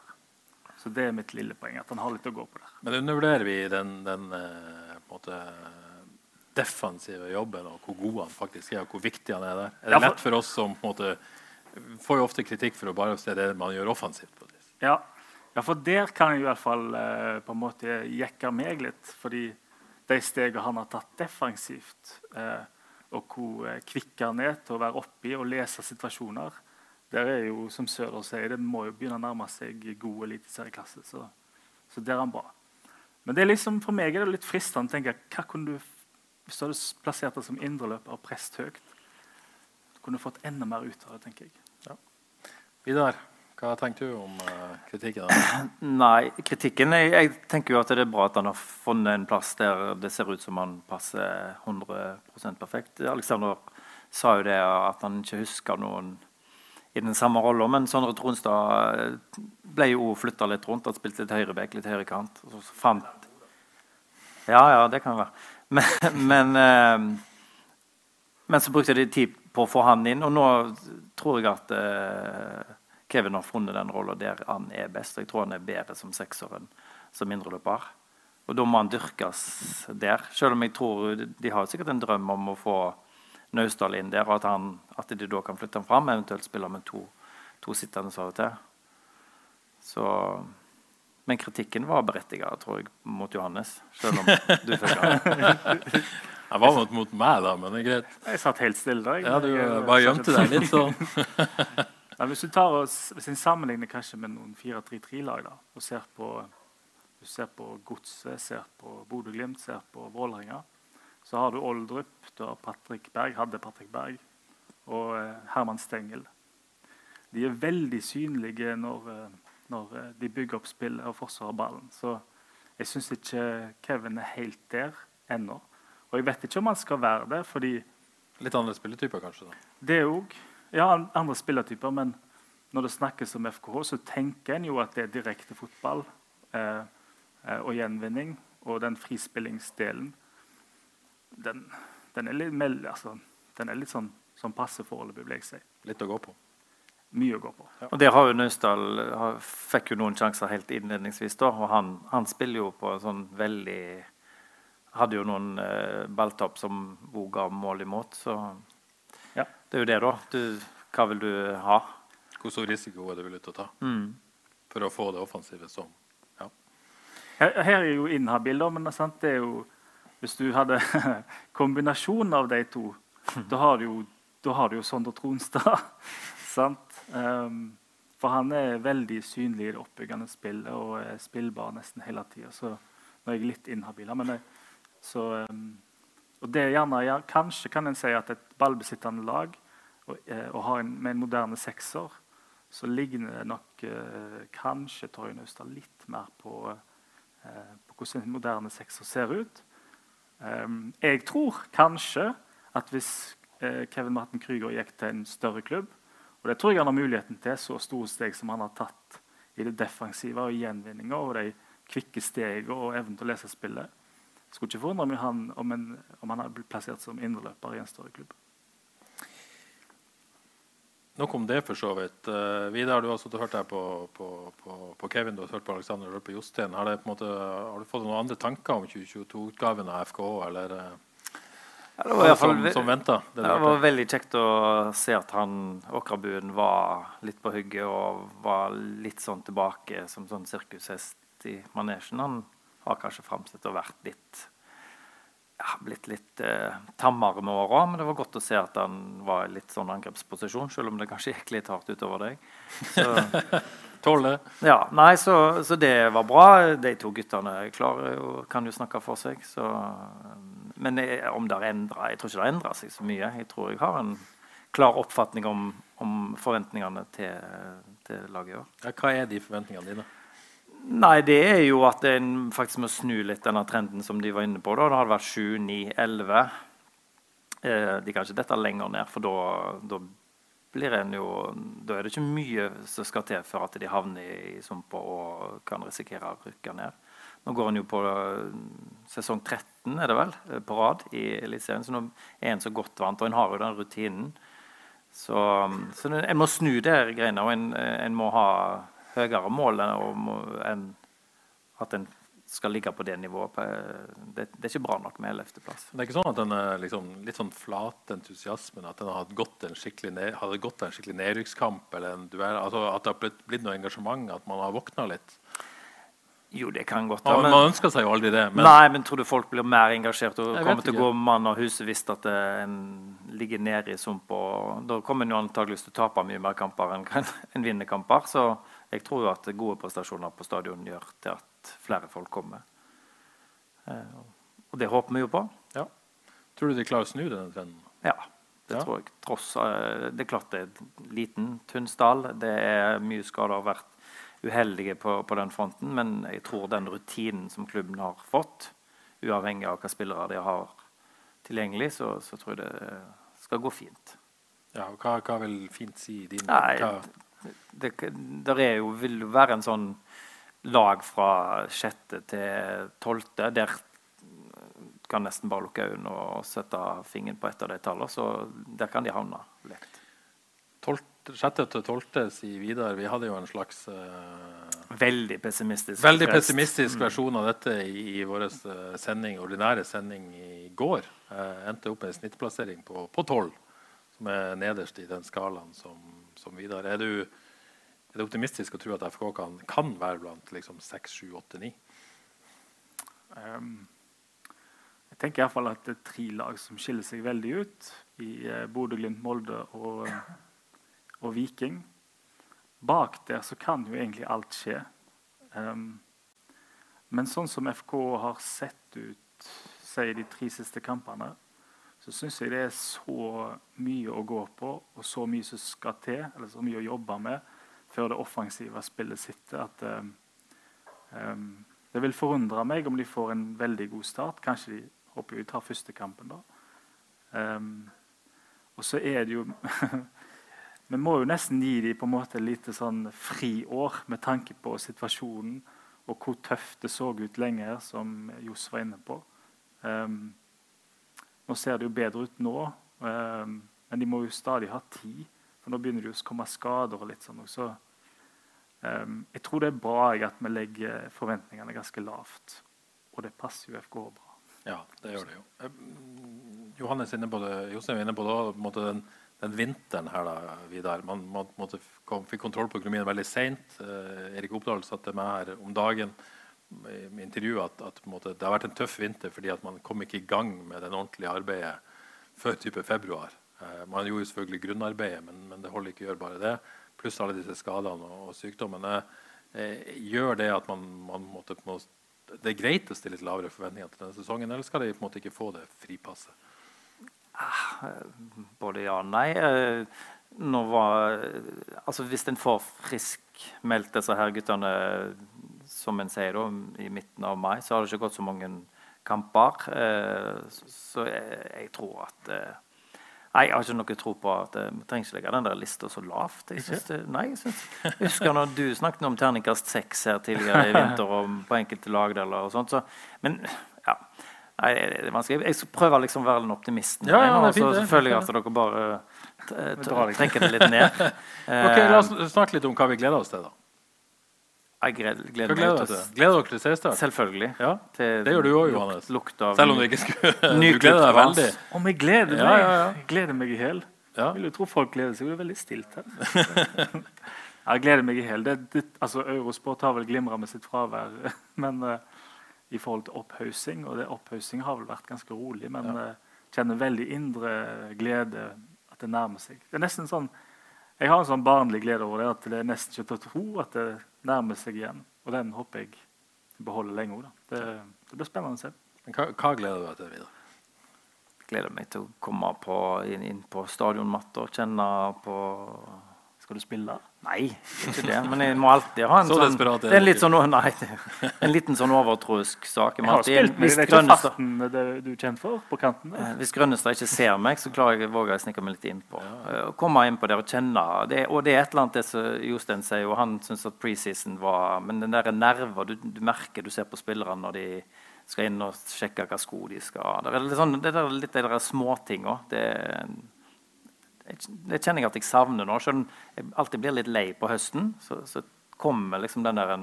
Så det er mitt lille poeng. at han har litt å gå på der. Men undervurderer vi den, den eh, måte, defensive jobben og hvor god han faktisk er, og hvor viktig han er der? Er det Ja, for- lett for oss som måte, får jo ofte kritikk for å bare se det man gjør offensivt? på det. Ja, ja for der kan jeg i hvert fall eh, på en måte jekke meg litt. Fordi de stegene han har tatt defensivt, eh, og hvor kvikk han er til å være oppi og lese situasjoner, der er jo, som Søder sier, det må jo begynne å nærme seg god eliteserieklasse. Så, så der er han bra. Men det er liksom, for meg er det litt fristende å tenke hva kunne du, Hvis du hadde plassert det som indreløper og prest høyt, kunne du fått enda mer ut av det, tenker jeg. Vidar, hva tenker du om uh, kritikken? Nei, kritikken jeg, jeg tenker jo at det er bra at han har funnet en plass der det ser ut som han passer 100% perfekt. Alexander sa jo det at han ikke husker noen i den samme rolla, men Sondre Tronstad ble jo flytta litt rundt. Han spilte litt høyreback, litt høyrekant. fant Ja, ja, det kan være. Men, men, eh, men så brukte de tid på å få han inn, og nå tror jeg at eh, Kevin har funnet den rolla der han er best. Jeg tror han er bedre som sekser enn som mindreløper. Og da må han dyrkes der. Selv om jeg tror de har sikkert en drøm om å få Naustdal inn der, og at, han, at de da kan flytte ham fram, eventuelt spille med to, to sittende av og til. Så, men kritikken var berettiget, tror jeg, mot Johannes. Selv om du fikk den. Jeg var mot, mot meg, da, men det er greit. Jeg satt helt stille da. jeg. Ja, du Jeg, bare gjemte deg litt sånn. Nei, hvis du tar oss, hvis en sammenligner kanskje med noen 4-3-3-lag da, og ser på, du ser på Godset, ser på Bodø-Glimt, ser på Vålerenga, så har du Oldrup, har Patrick Berg, hadde Patrick Berg, og eh, Herman Stengel. De er veldig synlige når, eh, når eh, de bygger opp spill og forsvarer ballen. Så jeg syns ikke Kevin er helt der ennå. Og jeg vet ikke om han skal være det, fordi Litt andre spilletyper, kanskje? da. det òg. Ja, andre spillertyper, men når det snakkes om FKH, så tenker en jo at det er direkte fotball eh, og gjenvinning. Og den frispillingsdelen, den, den, er litt, meld, altså, den er litt sånn som passer foreløpig, vil jeg si. Litt å gå på. Mye å gå på. Og der har jo Naustdal fikk jo noen sjanser helt innledningsvis, da. Og han, han spiller jo på en sånn veldig Hadde jo noen eh, balltopp som også ga mål imot, så Ja. det er jo det, da. Du, hva vil du ha? Hvor stor risiko er du villig til å ta Mm. for å få det offensive som ja. Her, her er jo inhabil, da, men sant, det er jo Hvis du hadde kombinasjonen av de to, da har du jo, har du jo Sondre Tronstad. Ehm, for han er veldig synlig i det oppbyggende spillet og er spillbar nesten hele tida. Så nå er jeg litt inhabil. ehm, og det er gjerne, ja, Kanskje kan en si at et ballbesittende lag og, eh, og har en, med en moderne sekser, så ligner det nok eh, kanskje Torje Naustdal litt mer på eh, på hvordan en moderne sekser ser ut. Ehm, jeg tror kanskje at hvis eh, Kevin Martin Krüger gikk til en større klubb, og det tror jeg han har muligheten til, så store steg som han har tatt i det defensive og gjenvinninga og de kvikke stegene og evnen til å lese spillet, skulle ikke forundre meg han, om, en, om han hadde blitt plassert som indreløper i en større klubb. Nok om det, for så vidt. Uh, Vidar, du har hørt her på, på, på, på, Kevin du har hørt på Alexander og på Jostein. Har, har, du fått noen andre tanker om 2022-utgaven av FKH, eller... Uh, ja, det var, i som, som venta. Det, det var veldig kjekt å se at han Åkrabuen var litt på hugget og var litt sånn tilbake som sånn sirkushest i manesjen. Han har kanskje framsett og vært litt ja, blitt litt eh, tammere med åra. Men det var godt å se at han var i litt sånn angrepsposisjon, selv om det kanskje gikk litt hardt utover deg. Så, Tål det. Ja, nei, så, så, det var bra. De to guttene klarer jo, kan jo snakke for seg. Så men om det har endra jeg tror ikke det har endra seg så mye. Jeg tror jeg har en klar oppfatning om, om forventningene til, til laget i år. Ja, hva er de forventningene dine? Nei, det er jo at en faktisk må snu litt denne trenden som de var inne på. Da. Det hadde vært 7, 9, 11. Eh, de kan ikke dette lenger ned, for da, da blir en jo Da er det ikke mye som skal til for at de havner i sumpa og kan risikere å rykke ned. Nå går en jo på eh, sesong 13 er det vel, eh, på rad i Eliteserien. Så nå er en så godt vant, og en har jo den rutinen. Så, så en må snu de greiene, og en, en, må ha høyere mål enn at en skal ligge på det nivået. Det, det er ikke bra nok med 11.-plass. Det er ikke sånn at den er liksom, litt sånn flat entusiasmen, at den har gått en skikkelig, ned, hadde gått en skikkelig nedrykkskamp, eller en duell, altså at det har blitt, blitt noe engasjement, at man har våkna litt? Jo, det kan godt være. Man ønsker seg jo aldri det. Men... Nei, men tror du folk blir mer engasjert og kommer til å gå mann av huset hvis at en ligger nede i sump? Da kommer en jo antakeligvis til å tape mye mer kamper enn en vinner kamper. Så jeg tror jo at gode prestasjoner på stadion gjør til at flere folk kommer. Eh, og det håper vi jo på. Ja. Tror du de klarer å snu denne trenden? Ja, det ja. tror jeg. Tross, eh, det er klart det er en liten, tynn stall. Det er mye skader vært uheldige på, på, den fronten. Men jeg tror den rutinen som klubben har fått, uavhengig av hva spillere de har tilgjengelig, så, så tror jeg det skal gå fint. Ja, og Hva, hva vil fint si i din Nei, det, det er jo, vil være en sånn lag fra sjette til tolvte. Der kan nesten bare lukke øynene og sette fingeren på et av de tallene. Så der kan de havne lett. 12 sjette til tolvte, sier Vidar. Vi hadde jo en slags uh, Veldig pessimistisk Veldig pessimistisk mm. versjon av dette i, i vår uh, sending, ordinære sending i går. Uh, endte opp med en snittplassering på, tolv, 12, som er nederst i den skalaen som, som Vidar. Er du, er det optimistisk å tro at FK kan, kan være blant liksom, 6, 7, 8, 9? Um, jeg tenker iallfall at det er tre lag som skiller seg veldig ut. I uh, Bodø, Glimt, Molde og og Viking. Bak der så kan jo egentlig alt skje. Um, men sånn som FK har sett ut i de tre siste kampene, så syns jeg det er så mye å gå på og så mye som skal til, eller så mye å jobbe med før det offensive spillet sitter, at um, det vil forundre meg om de får en veldig god start. Kanskje de håper vi tar første kampen, da. Um, og så er det jo Vi må jo nesten gi dem på en måte et lite sånn friår med tanke på situasjonen og hvor tøft det så ut lenger, som Johs var inne på. Um, nå ser det jo bedre ut nå, um, men de må jo stadig ha tid. For nå begynner det å komme skader og litt sånn også. Um, jeg tror det er bra at vi legger forventningene ganske lavt. Og det passer jo FK bra. Ja, det gjør det jo. Johannes inne på det, Jostein er inne på det, på den den vinteren her, da, Vidar. Man, måtte, kom, fikk kontroll på økonomien veldig seint. Eh, Erik Oppdal satte meg her om dagen i intervjuet at, at måte, det har vært en tøff vinter fordi man kom ikke i gang med det ordentlige arbeidet før type februar. Eh, man gjorde selvfølgelig grunnarbeidet, men, men, det holder ikke å gjøre bare det. Pluss alle disse skadene og, og sykdommene. Eh, gjør det at man, man måtte, må, Det er greit å stille litt lavere forventninger til denne sesongen, eller skal de på en måte ikke få det fripasset? Ah, både ja og nei. Eh, var, altså hvis en får friskmeldt disse her guttene, som en sier da, i midten av mai, så har det ikke gått så mange kamper. Eh, så jeg, jeg tror at eh, Nei, jeg har ikke noe tro på at vi trenger ikke legge den der lista så lavt. Jeg, synes det, nei, jeg, synes, jeg, husker når du snakket om terningkast seks her tidligere i vinter og på enkelte lagdeler og sånt. Så, men ja, Nei, det er vanskelig. Jeg prøver prøve liksom å være den optimisten. Ja, ja, det er fint, så selvfølgelig at dere bare trekker det litt ned. ok, La oss snakke litt om hva vi gleder oss til. da. Jeg gleder, gleder dere til? Gleder dere til seriestart? Selvfølgelig. Ja, Til det gjør du òg, Johannes. Selv om du ikke skulle Du gleder deg veldig. Om jeg gleder meg? Ja, ja, ja. Jeg gleder meg i hel. Ja. Jeg vil jo tro folk gleder seg. Det er veldig stilt her. jeg gleder meg i hel. Det- det- Altså, Eurosport har vel glimra med sitt fravær. Men eh, i forhold til opphaussing Og det opphaussing har vel vært ganske rolig, men Ja. eh, kjenner veldig indre glede at det nærmer seg. Det er nesten sånn Jeg har en sånn barnlig glede over det, at det er nesten ikke til å tro at det nærmer seg igjen. Og den håper jeg beholder lenge òg. Det, det blir spennende å se. Men hva, hva gleder du deg til videre? gleder meg til å komme på, inn, inn på stadionmatta og kjenne på Skal du spille? Nei, ikke det. Men jeg må alltid ha en Så sånn desperat er det er en, litt sånn, nei, en liten sånn overtroisk sak. Jeg har spilt med det. Er ikke farten det du er kjent for på kanten. der. Eh, Hvis Grønnestad ikke ser meg, så klarer jeg, våger jeg å snike meg litt innpå. Ja. Komme inn på det og kjenne det, Og det er et eller annet det som Jostein sier, og han syns at preseason var Men den der nerver du, du merker du ser på spillerne når de skal inn og sjekke hva sko de skal ha. Det er litt, sånn, det er litt de der småtinga. Det, kjenner jeg at jeg savner nå. Selv om jeg alltid blir litt lei på høsten, så, så kommer liksom den der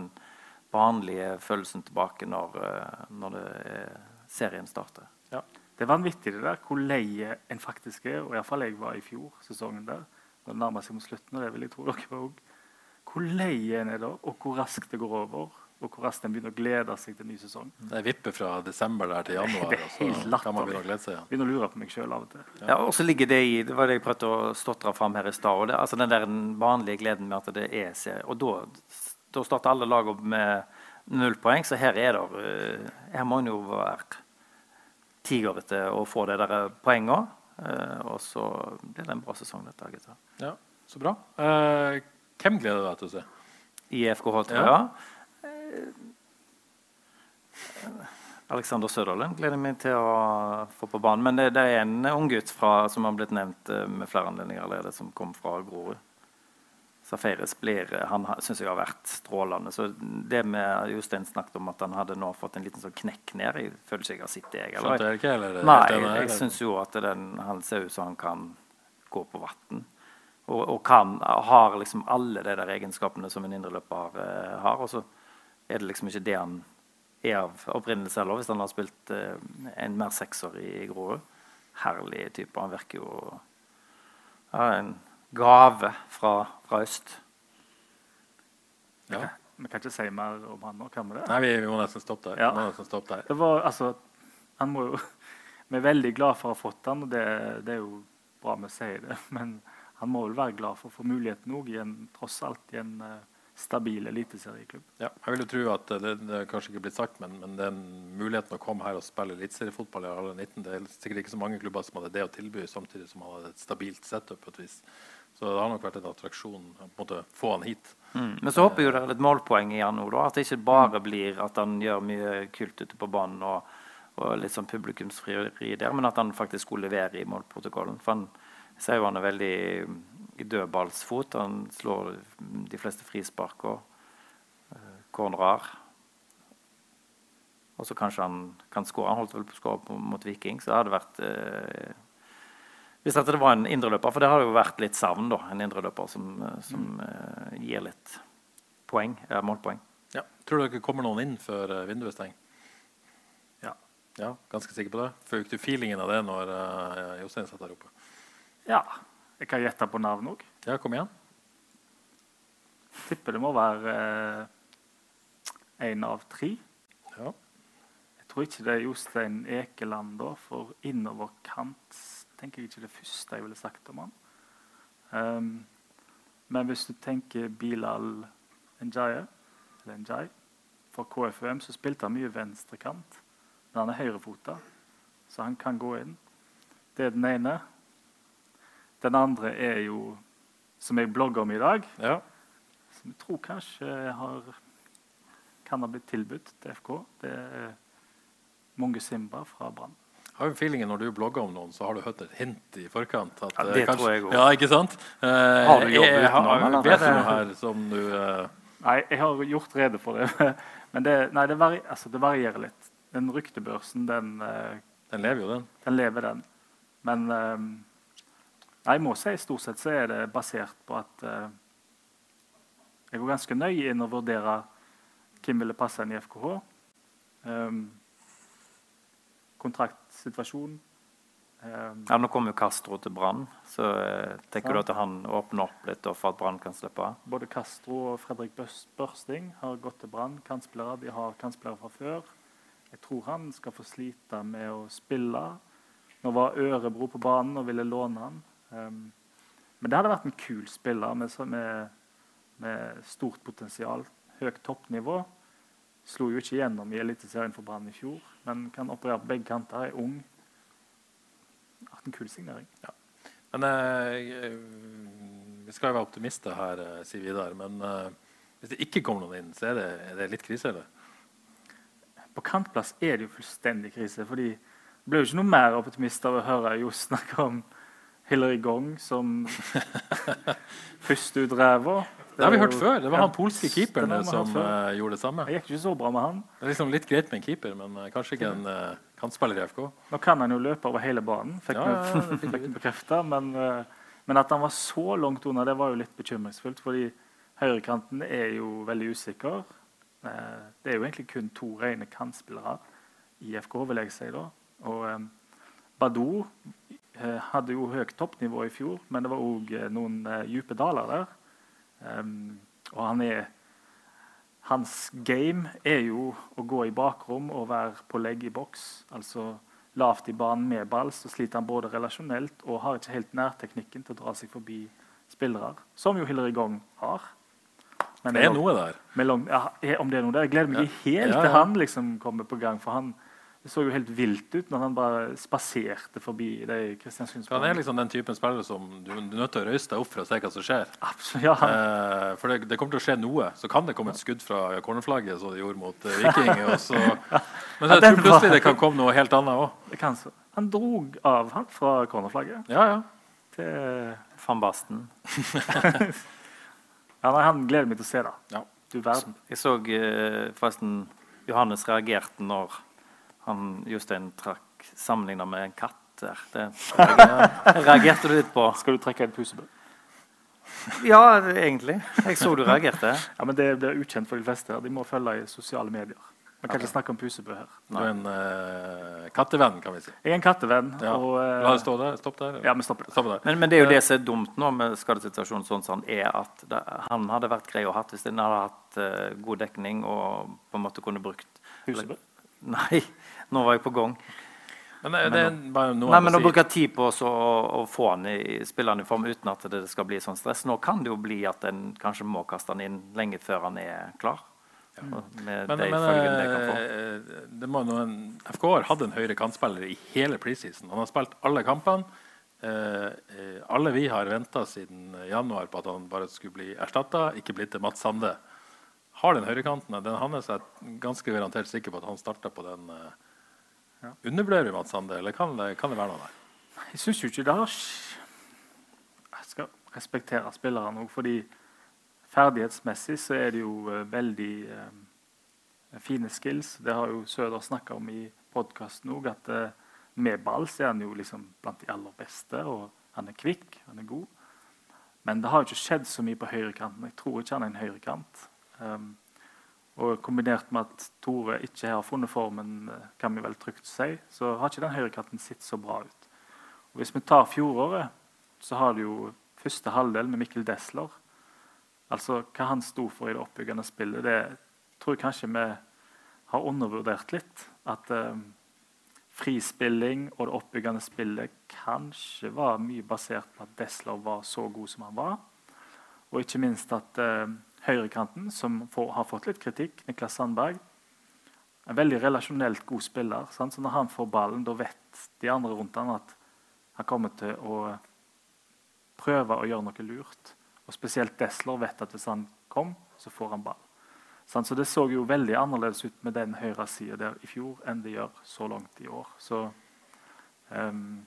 vanlige følelsen tilbake når, eh, når det, er- serien starter. Ja. Det er vanvittig det der, hvor lei en faktisk er. Og iallfall jeg var i fjor, sesongen der. Når det nærmer seg mot slutten, og det vil jeg tro dere òg. Hvor lei en er da, og hvor raskt det går over. Og hvor raskt en begynner å glede seg til ny sesong. Det vipper fra desember der til januar, Det er helt så kan man begynne å latterlig. glede seg igjen. Begynner å lure på meg sjøl av og til. Ja, og så ligger det i Det var det jeg prøvde å stotre fram her i stad. og det- Altså den der vanlige gleden med at det er serie. Og da, da starter alle lag opp med null poeng, så her er det eh, Her må en jo være tiger etter å få de der poengene. eh, og så blir det en bra sesong, dette, Gutta. Ja, så bra. Uh, hvem gleder du deg til å se? IFK FKH, tror. Ja. Ja. Alexander Søderlund gleder meg til å få på banen. Men det, det er en unggutt som har blitt nevnt eh, med flere anledninger allerede, som kom fra Grorud. Safaris blir, eh, han syns jeg har vært strålende. Så det med Jostein snakket om at han hadde nå fått en liten sånn knekk ned Jeg føler ikke jeg har sett det, jeg. Eller? jeg ikke, eller? Nei, enig, jeg eller? syns jo at den, han ser ut som han kan gå på vann. Og, og kan, har liksom alle de der egenskapene som en indreløper eh, har. Og så er det liksom ikke det han er av opprinnelse heller, hvis han har spilt eh, en mer sekser i Grorud. Herlig type. Han virker jo ja, en gave fra, fra øst. Ja. Vi kan ikke si mer om han nå, kan vi det? Nei, vi, vi må nesten stoppe der. Ja. Vi må nesten stoppe der. Det var, altså, han må jo, vi er veldig glad for å ha fått han, og det, det er jo bra vi sier det. Men han må vel være glad for å få muligheten òg, tross alt i en eh, stabil eliteserieklubb. Ja, jeg vil jo tro at det, det er kanskje ikke blitt sagt, men, men den muligheten å komme her og spille eliteseriefotball i alle 19, det er sikkert ikke så mange klubber som hadde det å tilby, samtidig som man hadde et stabilt setup på et vis. Så det har nok vært en attraksjon å få han hit. Mm. Men så håper jeg jo det er litt målpoeng i han nå. da, At det ikke bare blir at han gjør mye kult ute på banen og, og litt sånn publikumsfrieri der, men at han faktisk skulle levere i målprotokollen. For han sier jo han er veldig dødballsfot. Han slår de fleste frispark og uh, cornerer. Og så kanskje han kan skåre. Han holdt vel på å skåre mot Viking, så det hadde vært eh, Hvis dette var en indreløper, for det har jo vært litt savn, da. En indreløper som, eh, som eh, gir litt poeng, ja, målpoeng. Ja. Tror du det kommer noen inn før eh, vinduet stenger? Ja. ja. Ganske sikker på det? Fikk du feelingen av det når uh, Jostein satt der oppe? Ja. Jeg kan gjette på navn òg. Ja, kom igjen. Tipper det må være én av tre. Ja. Jeg tror ikke det er Jostein Ekeland, da, for innoverkant tenker jeg ikke det første jeg ville sagt om han. Um, men hvis du tenker Bilal Njaye, eller Njay, for KFUM så spilte han mye venstrekant. Men han er høyrefota, så han kan gå inn. Det er den ene. Den andre er jo, som jeg blogger om i dag, Ja. som jeg tror kanskje har, kan ha blitt tilbudt til FK. Det er Monge Simba fra Brann. Har jo feelingen Når du blogger om noen, så har du hørt et hint i forkant. At, Ja, eh, det kanskje- tror jeg også. Ja, ikke sant? Eh, Har du jobbet utenom? Vet du noe her som du eh, Nei, jeg har gjort rede for det. Men det, nei, det, vari, altså, det varierer litt. Den ryktebørsen, den, eh, Den lever jo, den. den lever, den. Men eh, Jeg må si stort sett så er det basert på at uh, jeg går ganske nøye inn og vurderer hvem ville passe inn i FKH. Um, kontraktsituasjon. Um, ja, Nå kommer jo Castro til Brann, så uh, tenker ja. du at han åpner opp litt for at Brann kan slippe av? Både Castro og Fredrik Børsting har gått til Brann. Kantspillere. De har kantspillere fra før. Jeg tror han skal få slite med å spille. Nå var Ørebro på banen og ville låne han. Um, men det hadde vært en kul spiller med, med, med stort potensial. Høyt toppnivå. Slo jo ikke gjennom i Eliteserien for Brann i fjor, men kan operere på begge kanter. Er ung. Vært en kul signering. Ja. Men eh, Vi skal jo være optimister her, eh, sier Vidar. Men eh, hvis det ikke kommer noen inn, så er det, er det litt krise? eller? På kantplass er det jo fullstendig krise. fordi det ble jo ikke noe mer optimist av å høre Johs snakke om Hillary Gong som puster ut ræva. Det har vi hørt før. Det var han polske keeperen som uh, gjorde det samme. Det gikk ikke så bra med han. Det er liksom litt greit med en keeper, men uh, kanskje ikke en uh, kantspiller i FK. Nå kan han jo løpe over hele banen, fikk vi ja, bekrefta. Men, men, at han var så langt unna, det var jo litt bekymringsfullt. fordi høyrekanten er jo veldig usikker. det er jo egentlig kun to rene kantspillere i FK, vil jeg si. da. Og Badou hadde jo høyt toppnivå i fjor, men det var òg noen dype daler der. Um, og han er Hans game er jo å gå i bakrom og være på legg i boks. Altså lavt i banen med ball, så sliter han både relasjonelt og har ikke helt nærteknikken til å dra seg forbi spillere, som jo Hillary Gong har. Men det er noe der. Long, ja, om det er noe der. Jeg gleder meg ja. helt ja, til han liksom kommer på gang. for han det så jo helt vilt ut når han bare spaserte forbi de Han er liksom den typen spiller som du, du er nødt til å røyse deg opp for å se hva som skjer. Absolutt, ja. eh, for det, det, kommer til å skje noe. Så kan det komme et skudd fra cornerflagget, som det gjorde mot uh, Viking. Så, men jeg tror plutselig det kan komme noe helt annet òg. Han drog av han fra cornerflagget. Ja, ja. Til van Basten. ja, nei, han gleder meg til å se det. Ja. Du verden. Jeg så uh, forresten Johannes reagerte når han Jostein trakk sammenligna med en katt der. Det reagerte du litt på. Skal du trekke en pusebø? Ja, egentlig. Jeg så du reagerte. Ja, men Det blir ukjent for de fleste. De må følge i sosiale medier. Man kan okay. ikke snakke om pusebø her. Du er en uh, kattevenn, kan vi si. Jeg er en kattevenn. Ja. Og, uh, La det stå der. Stopp der. Ja, vi stopper der. Stopper der. Men, men, det er jo det som er dumt nå med skadesituasjonen, sånn som er at det, han hadde vært grei å ha hvis han hadde hatt uh, god dekning og på en måte kunne brukt Pusebø? Nei, nå var jeg på gang. Men, det, det Nei, men å bruke tid på å, å få han i spillende form uten at det skal bli sånn stress Nå kan det jo bli at en kanskje må kaste han inn lenge før han er klar. Ja. men, de men det, det må noen, FK har hatt en høyre kantspiller i hele preseason. Han har spilt alle kampene. Eh, eh alle vi har venta siden januar på at han bare skulle bli erstatta, ikke blitt til Mats Sande. Har den høyrekanten. Den han er ganske garantert sikker på at han starta på den. Eh, ja. Undervurderer vi Mats Sande, eller kan det, kan det, være noe der? Jeg syns jo ikke det har Jeg skal respektere spillerne òg, fordi ferdighetsmessig så er det jo uh, veldig eh, fine skills. Det har jo Søder snakka om i podkasten òg, at eh, med ball så er han jo liksom blant de aller beste. Og han er kvikk, han er god. Men det har jo ikke skjedd så mye på høyrekanten. Jeg tror ikke han er en høyrekant. Um, og kombinert med at Tore ikke har funnet formen, eh, kan vi vel trygt si, så har ikke den høyrekatten sett så bra ut. Og hvis vi tar fjoråret, så har du jo første halvdel med Mikkel Desler. Altså hva han sto for i det oppbyggende spillet, det tror jeg kanskje vi har undervurdert litt. At eh, frispilling og det oppbyggende spillet kanskje var mye basert på at Desler var så god som han var. Og ikke minst at eh, høyrekanten, som får, har fått litt kritikk, Niklas Sandberg. En veldig relasjonelt god spiller. Sant? Så når han får ballen, da vet de andre rundt han at han kommer til å prøve å gjøre noe lurt. Og spesielt Desler vet at hvis han kom, så får han ball. Så det så jo veldig annerledes ut med den høyre sida der i fjor enn det gjør så langt i år. Så, um,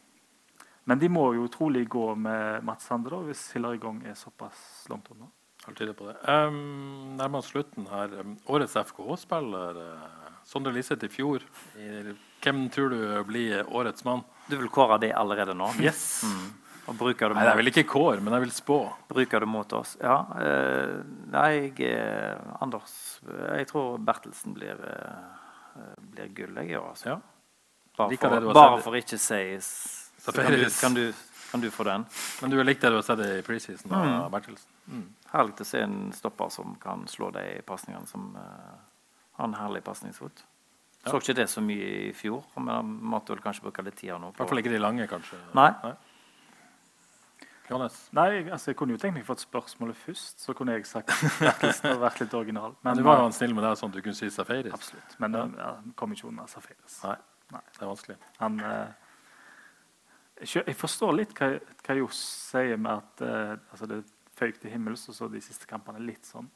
men de må jo trolig gå med Mats Sande da, hvis Hillary Gong er såpass langt unna. Alt tyder på det. Um, nærmer oss slutten her. Årets FKH-spiller, uh, Sondre Liseth i fjor. I, hvem tror du blir årets mann? Du vil kåre det allerede nå? Yes. Mm. Og bruker det Nei, jeg vil ikke kår, men jeg vil spå. Bruker det mot oss. Ja. Eh, nei, jeg Anders Jeg tror Bertelsen blir, eh, blir gull, jeg, i år. Altså. Ja. Bare, du for, bare for ikke å si så kan, du, kan, du, kan du få den? Men du har likt det du har sett i preseason Mm. Bertelsen? Mm. Herlig å se en stopper som kan slå de pasningene som uh, har en herlig pasningsfot. Ja. Så ikke det så mye i fjor, men måtte vel kanskje bruke litt tid her nå. I hvert fall ikke de lange, kanskje. Nei. Johannes? Nei, altså, Jeg kunne jo tenkt meg å få et spørsmålet først, så kunne jeg sagt Bertelsen og vært litt original. Men du var jo han snill med deg, sånn at du kunne si Safaris. Absolutt. Men ja. ja, kom ikke unna Safaris. Nei. Det er vanskelig. Han, eh, jeg forstår litt hva, hva Johs sier med at eh, altså det føyk til himmels, og så de siste kampene litt sånn.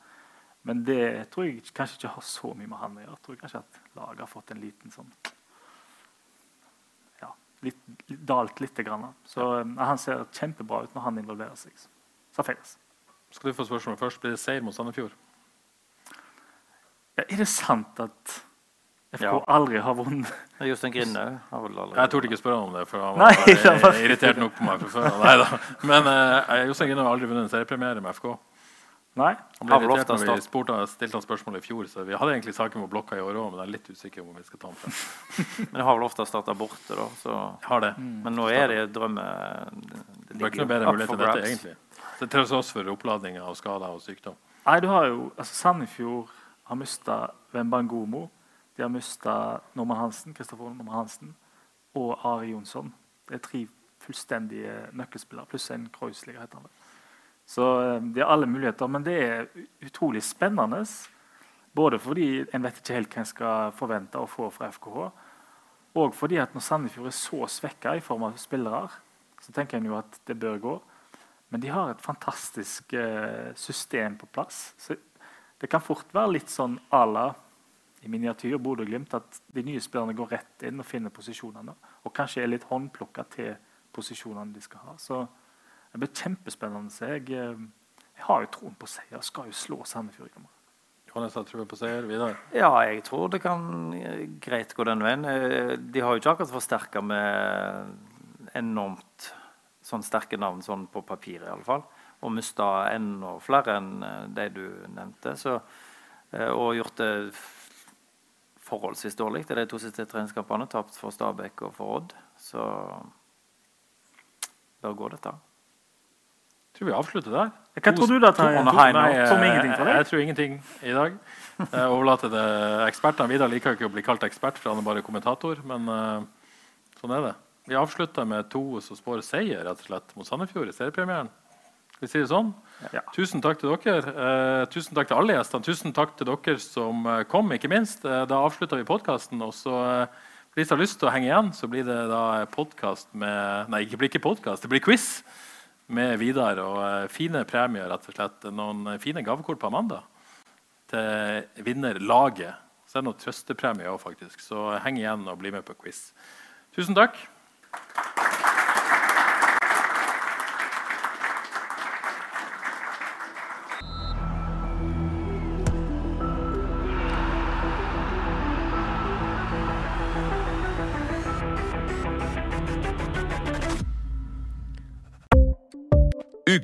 Men det tror jeg kanskje ikke har så mye med han å gjøre. Jeg tror kanskje at laget har fått en liten sånn Ja, litt, litt, dalt lite grann. Så eh, han ser kjempebra ut når han involverer seg. Safaris. Skal du få spørsmålet først? Blir det seier mot Sandefjord? Ja, er det sant at FK Ja. aldri har vunnet? Jostein Grinde har vel aldri Jeg torde ikke spørre om det, for han Nei, var, var- eh, irritert nok på meg fra før. Nei da. Men uh, Jostein Grinde har aldri vunnet en seriepremiere med FK. Nei. Han ble Har vel irritert ofte når vi spurte, stilte han spørsmål i fjor, så vi hadde egentlig saken på blokka i år òg, men jeg er litt usikker på om vi skal ta den frem. Men jeg har vel ofte starta borte, da. Så. Har det. Men nå er det drømme... Det, Det var ikke noe bedre mulighet enn dette, egentlig. Det tross oss for oppladninger og skader og sykdom. Nei, du har jo altså Sandefjord har mista Wembangomo. De har mista Norman Hansen, Kristoffer Norman Hansen og Ari Jonsson. Det er tre fullstendige nøkkelspillere, pluss en Kreuzliga, heter han. Så eh, de har alle muligheter. Men det er utrolig spennende. Både fordi en vet ikke helt hva en skal forvente å få fra FKH, og fordi at når Sandefjord er så svekka i form av spillere, så tenker en jo at det bør gå. Men de har et fantastisk eh, system på plass. Så det kan fort være litt sånn à la i miniatyr Bodø-Glimt at de nye spillerne går rett inn og finner posisjonene. Og kanskje er litt håndplukka til posisjonene de skal ha. Så det blir kjempespennende. så. Jeg, eh, jeg har jo troen på seier. Skal jo slå Sandefjord i kamp. Johannes har trua på seier. Vidar? Ja, jeg tror det kan eh, greit gå den veien. Eh, De har jo ikke akkurat forsterka med enormt sånn sterke navn sånn på papir, i alle fall. Og mista enda flere enn de du nevnte. Så, og gjort det forholdsvis dårlig i de to siste treningskampene. Tapt for Stabæk og for Odd. Så bør gå, dette. Jeg tror vi avslutter der. Hva tror du da, Terje? Som ingenting deg? Jeg tror ingenting i dag. Jeg overlater det ekspertene. Vidar liker ikke å bli kalt ekspert, for han er bare kommentator. Men uh, sånn er det. Vi avslutter med to som spår seier rett og slett mot Sandefjord i seriepremieren. Skal vi si det sånn? Ja. Tusen takk til dere. Eh, tusen takk til alle gjestene. Tusen takk til dere som eh, kom, ikke minst. Eh, da avslutter vi podkasten. Og så eh, for de har lyst til å henge igjen, så blir det da podkast med Nei, det blir ikke podkast, det blir quiz med Vidar. Og fine premier, rett og slett. Noen fine gavekort på Amanda til vinnerlaget. Så er noen noe trøstepremie òg, faktisk. Så heng igjen og bli med på quiz. Tusen takk.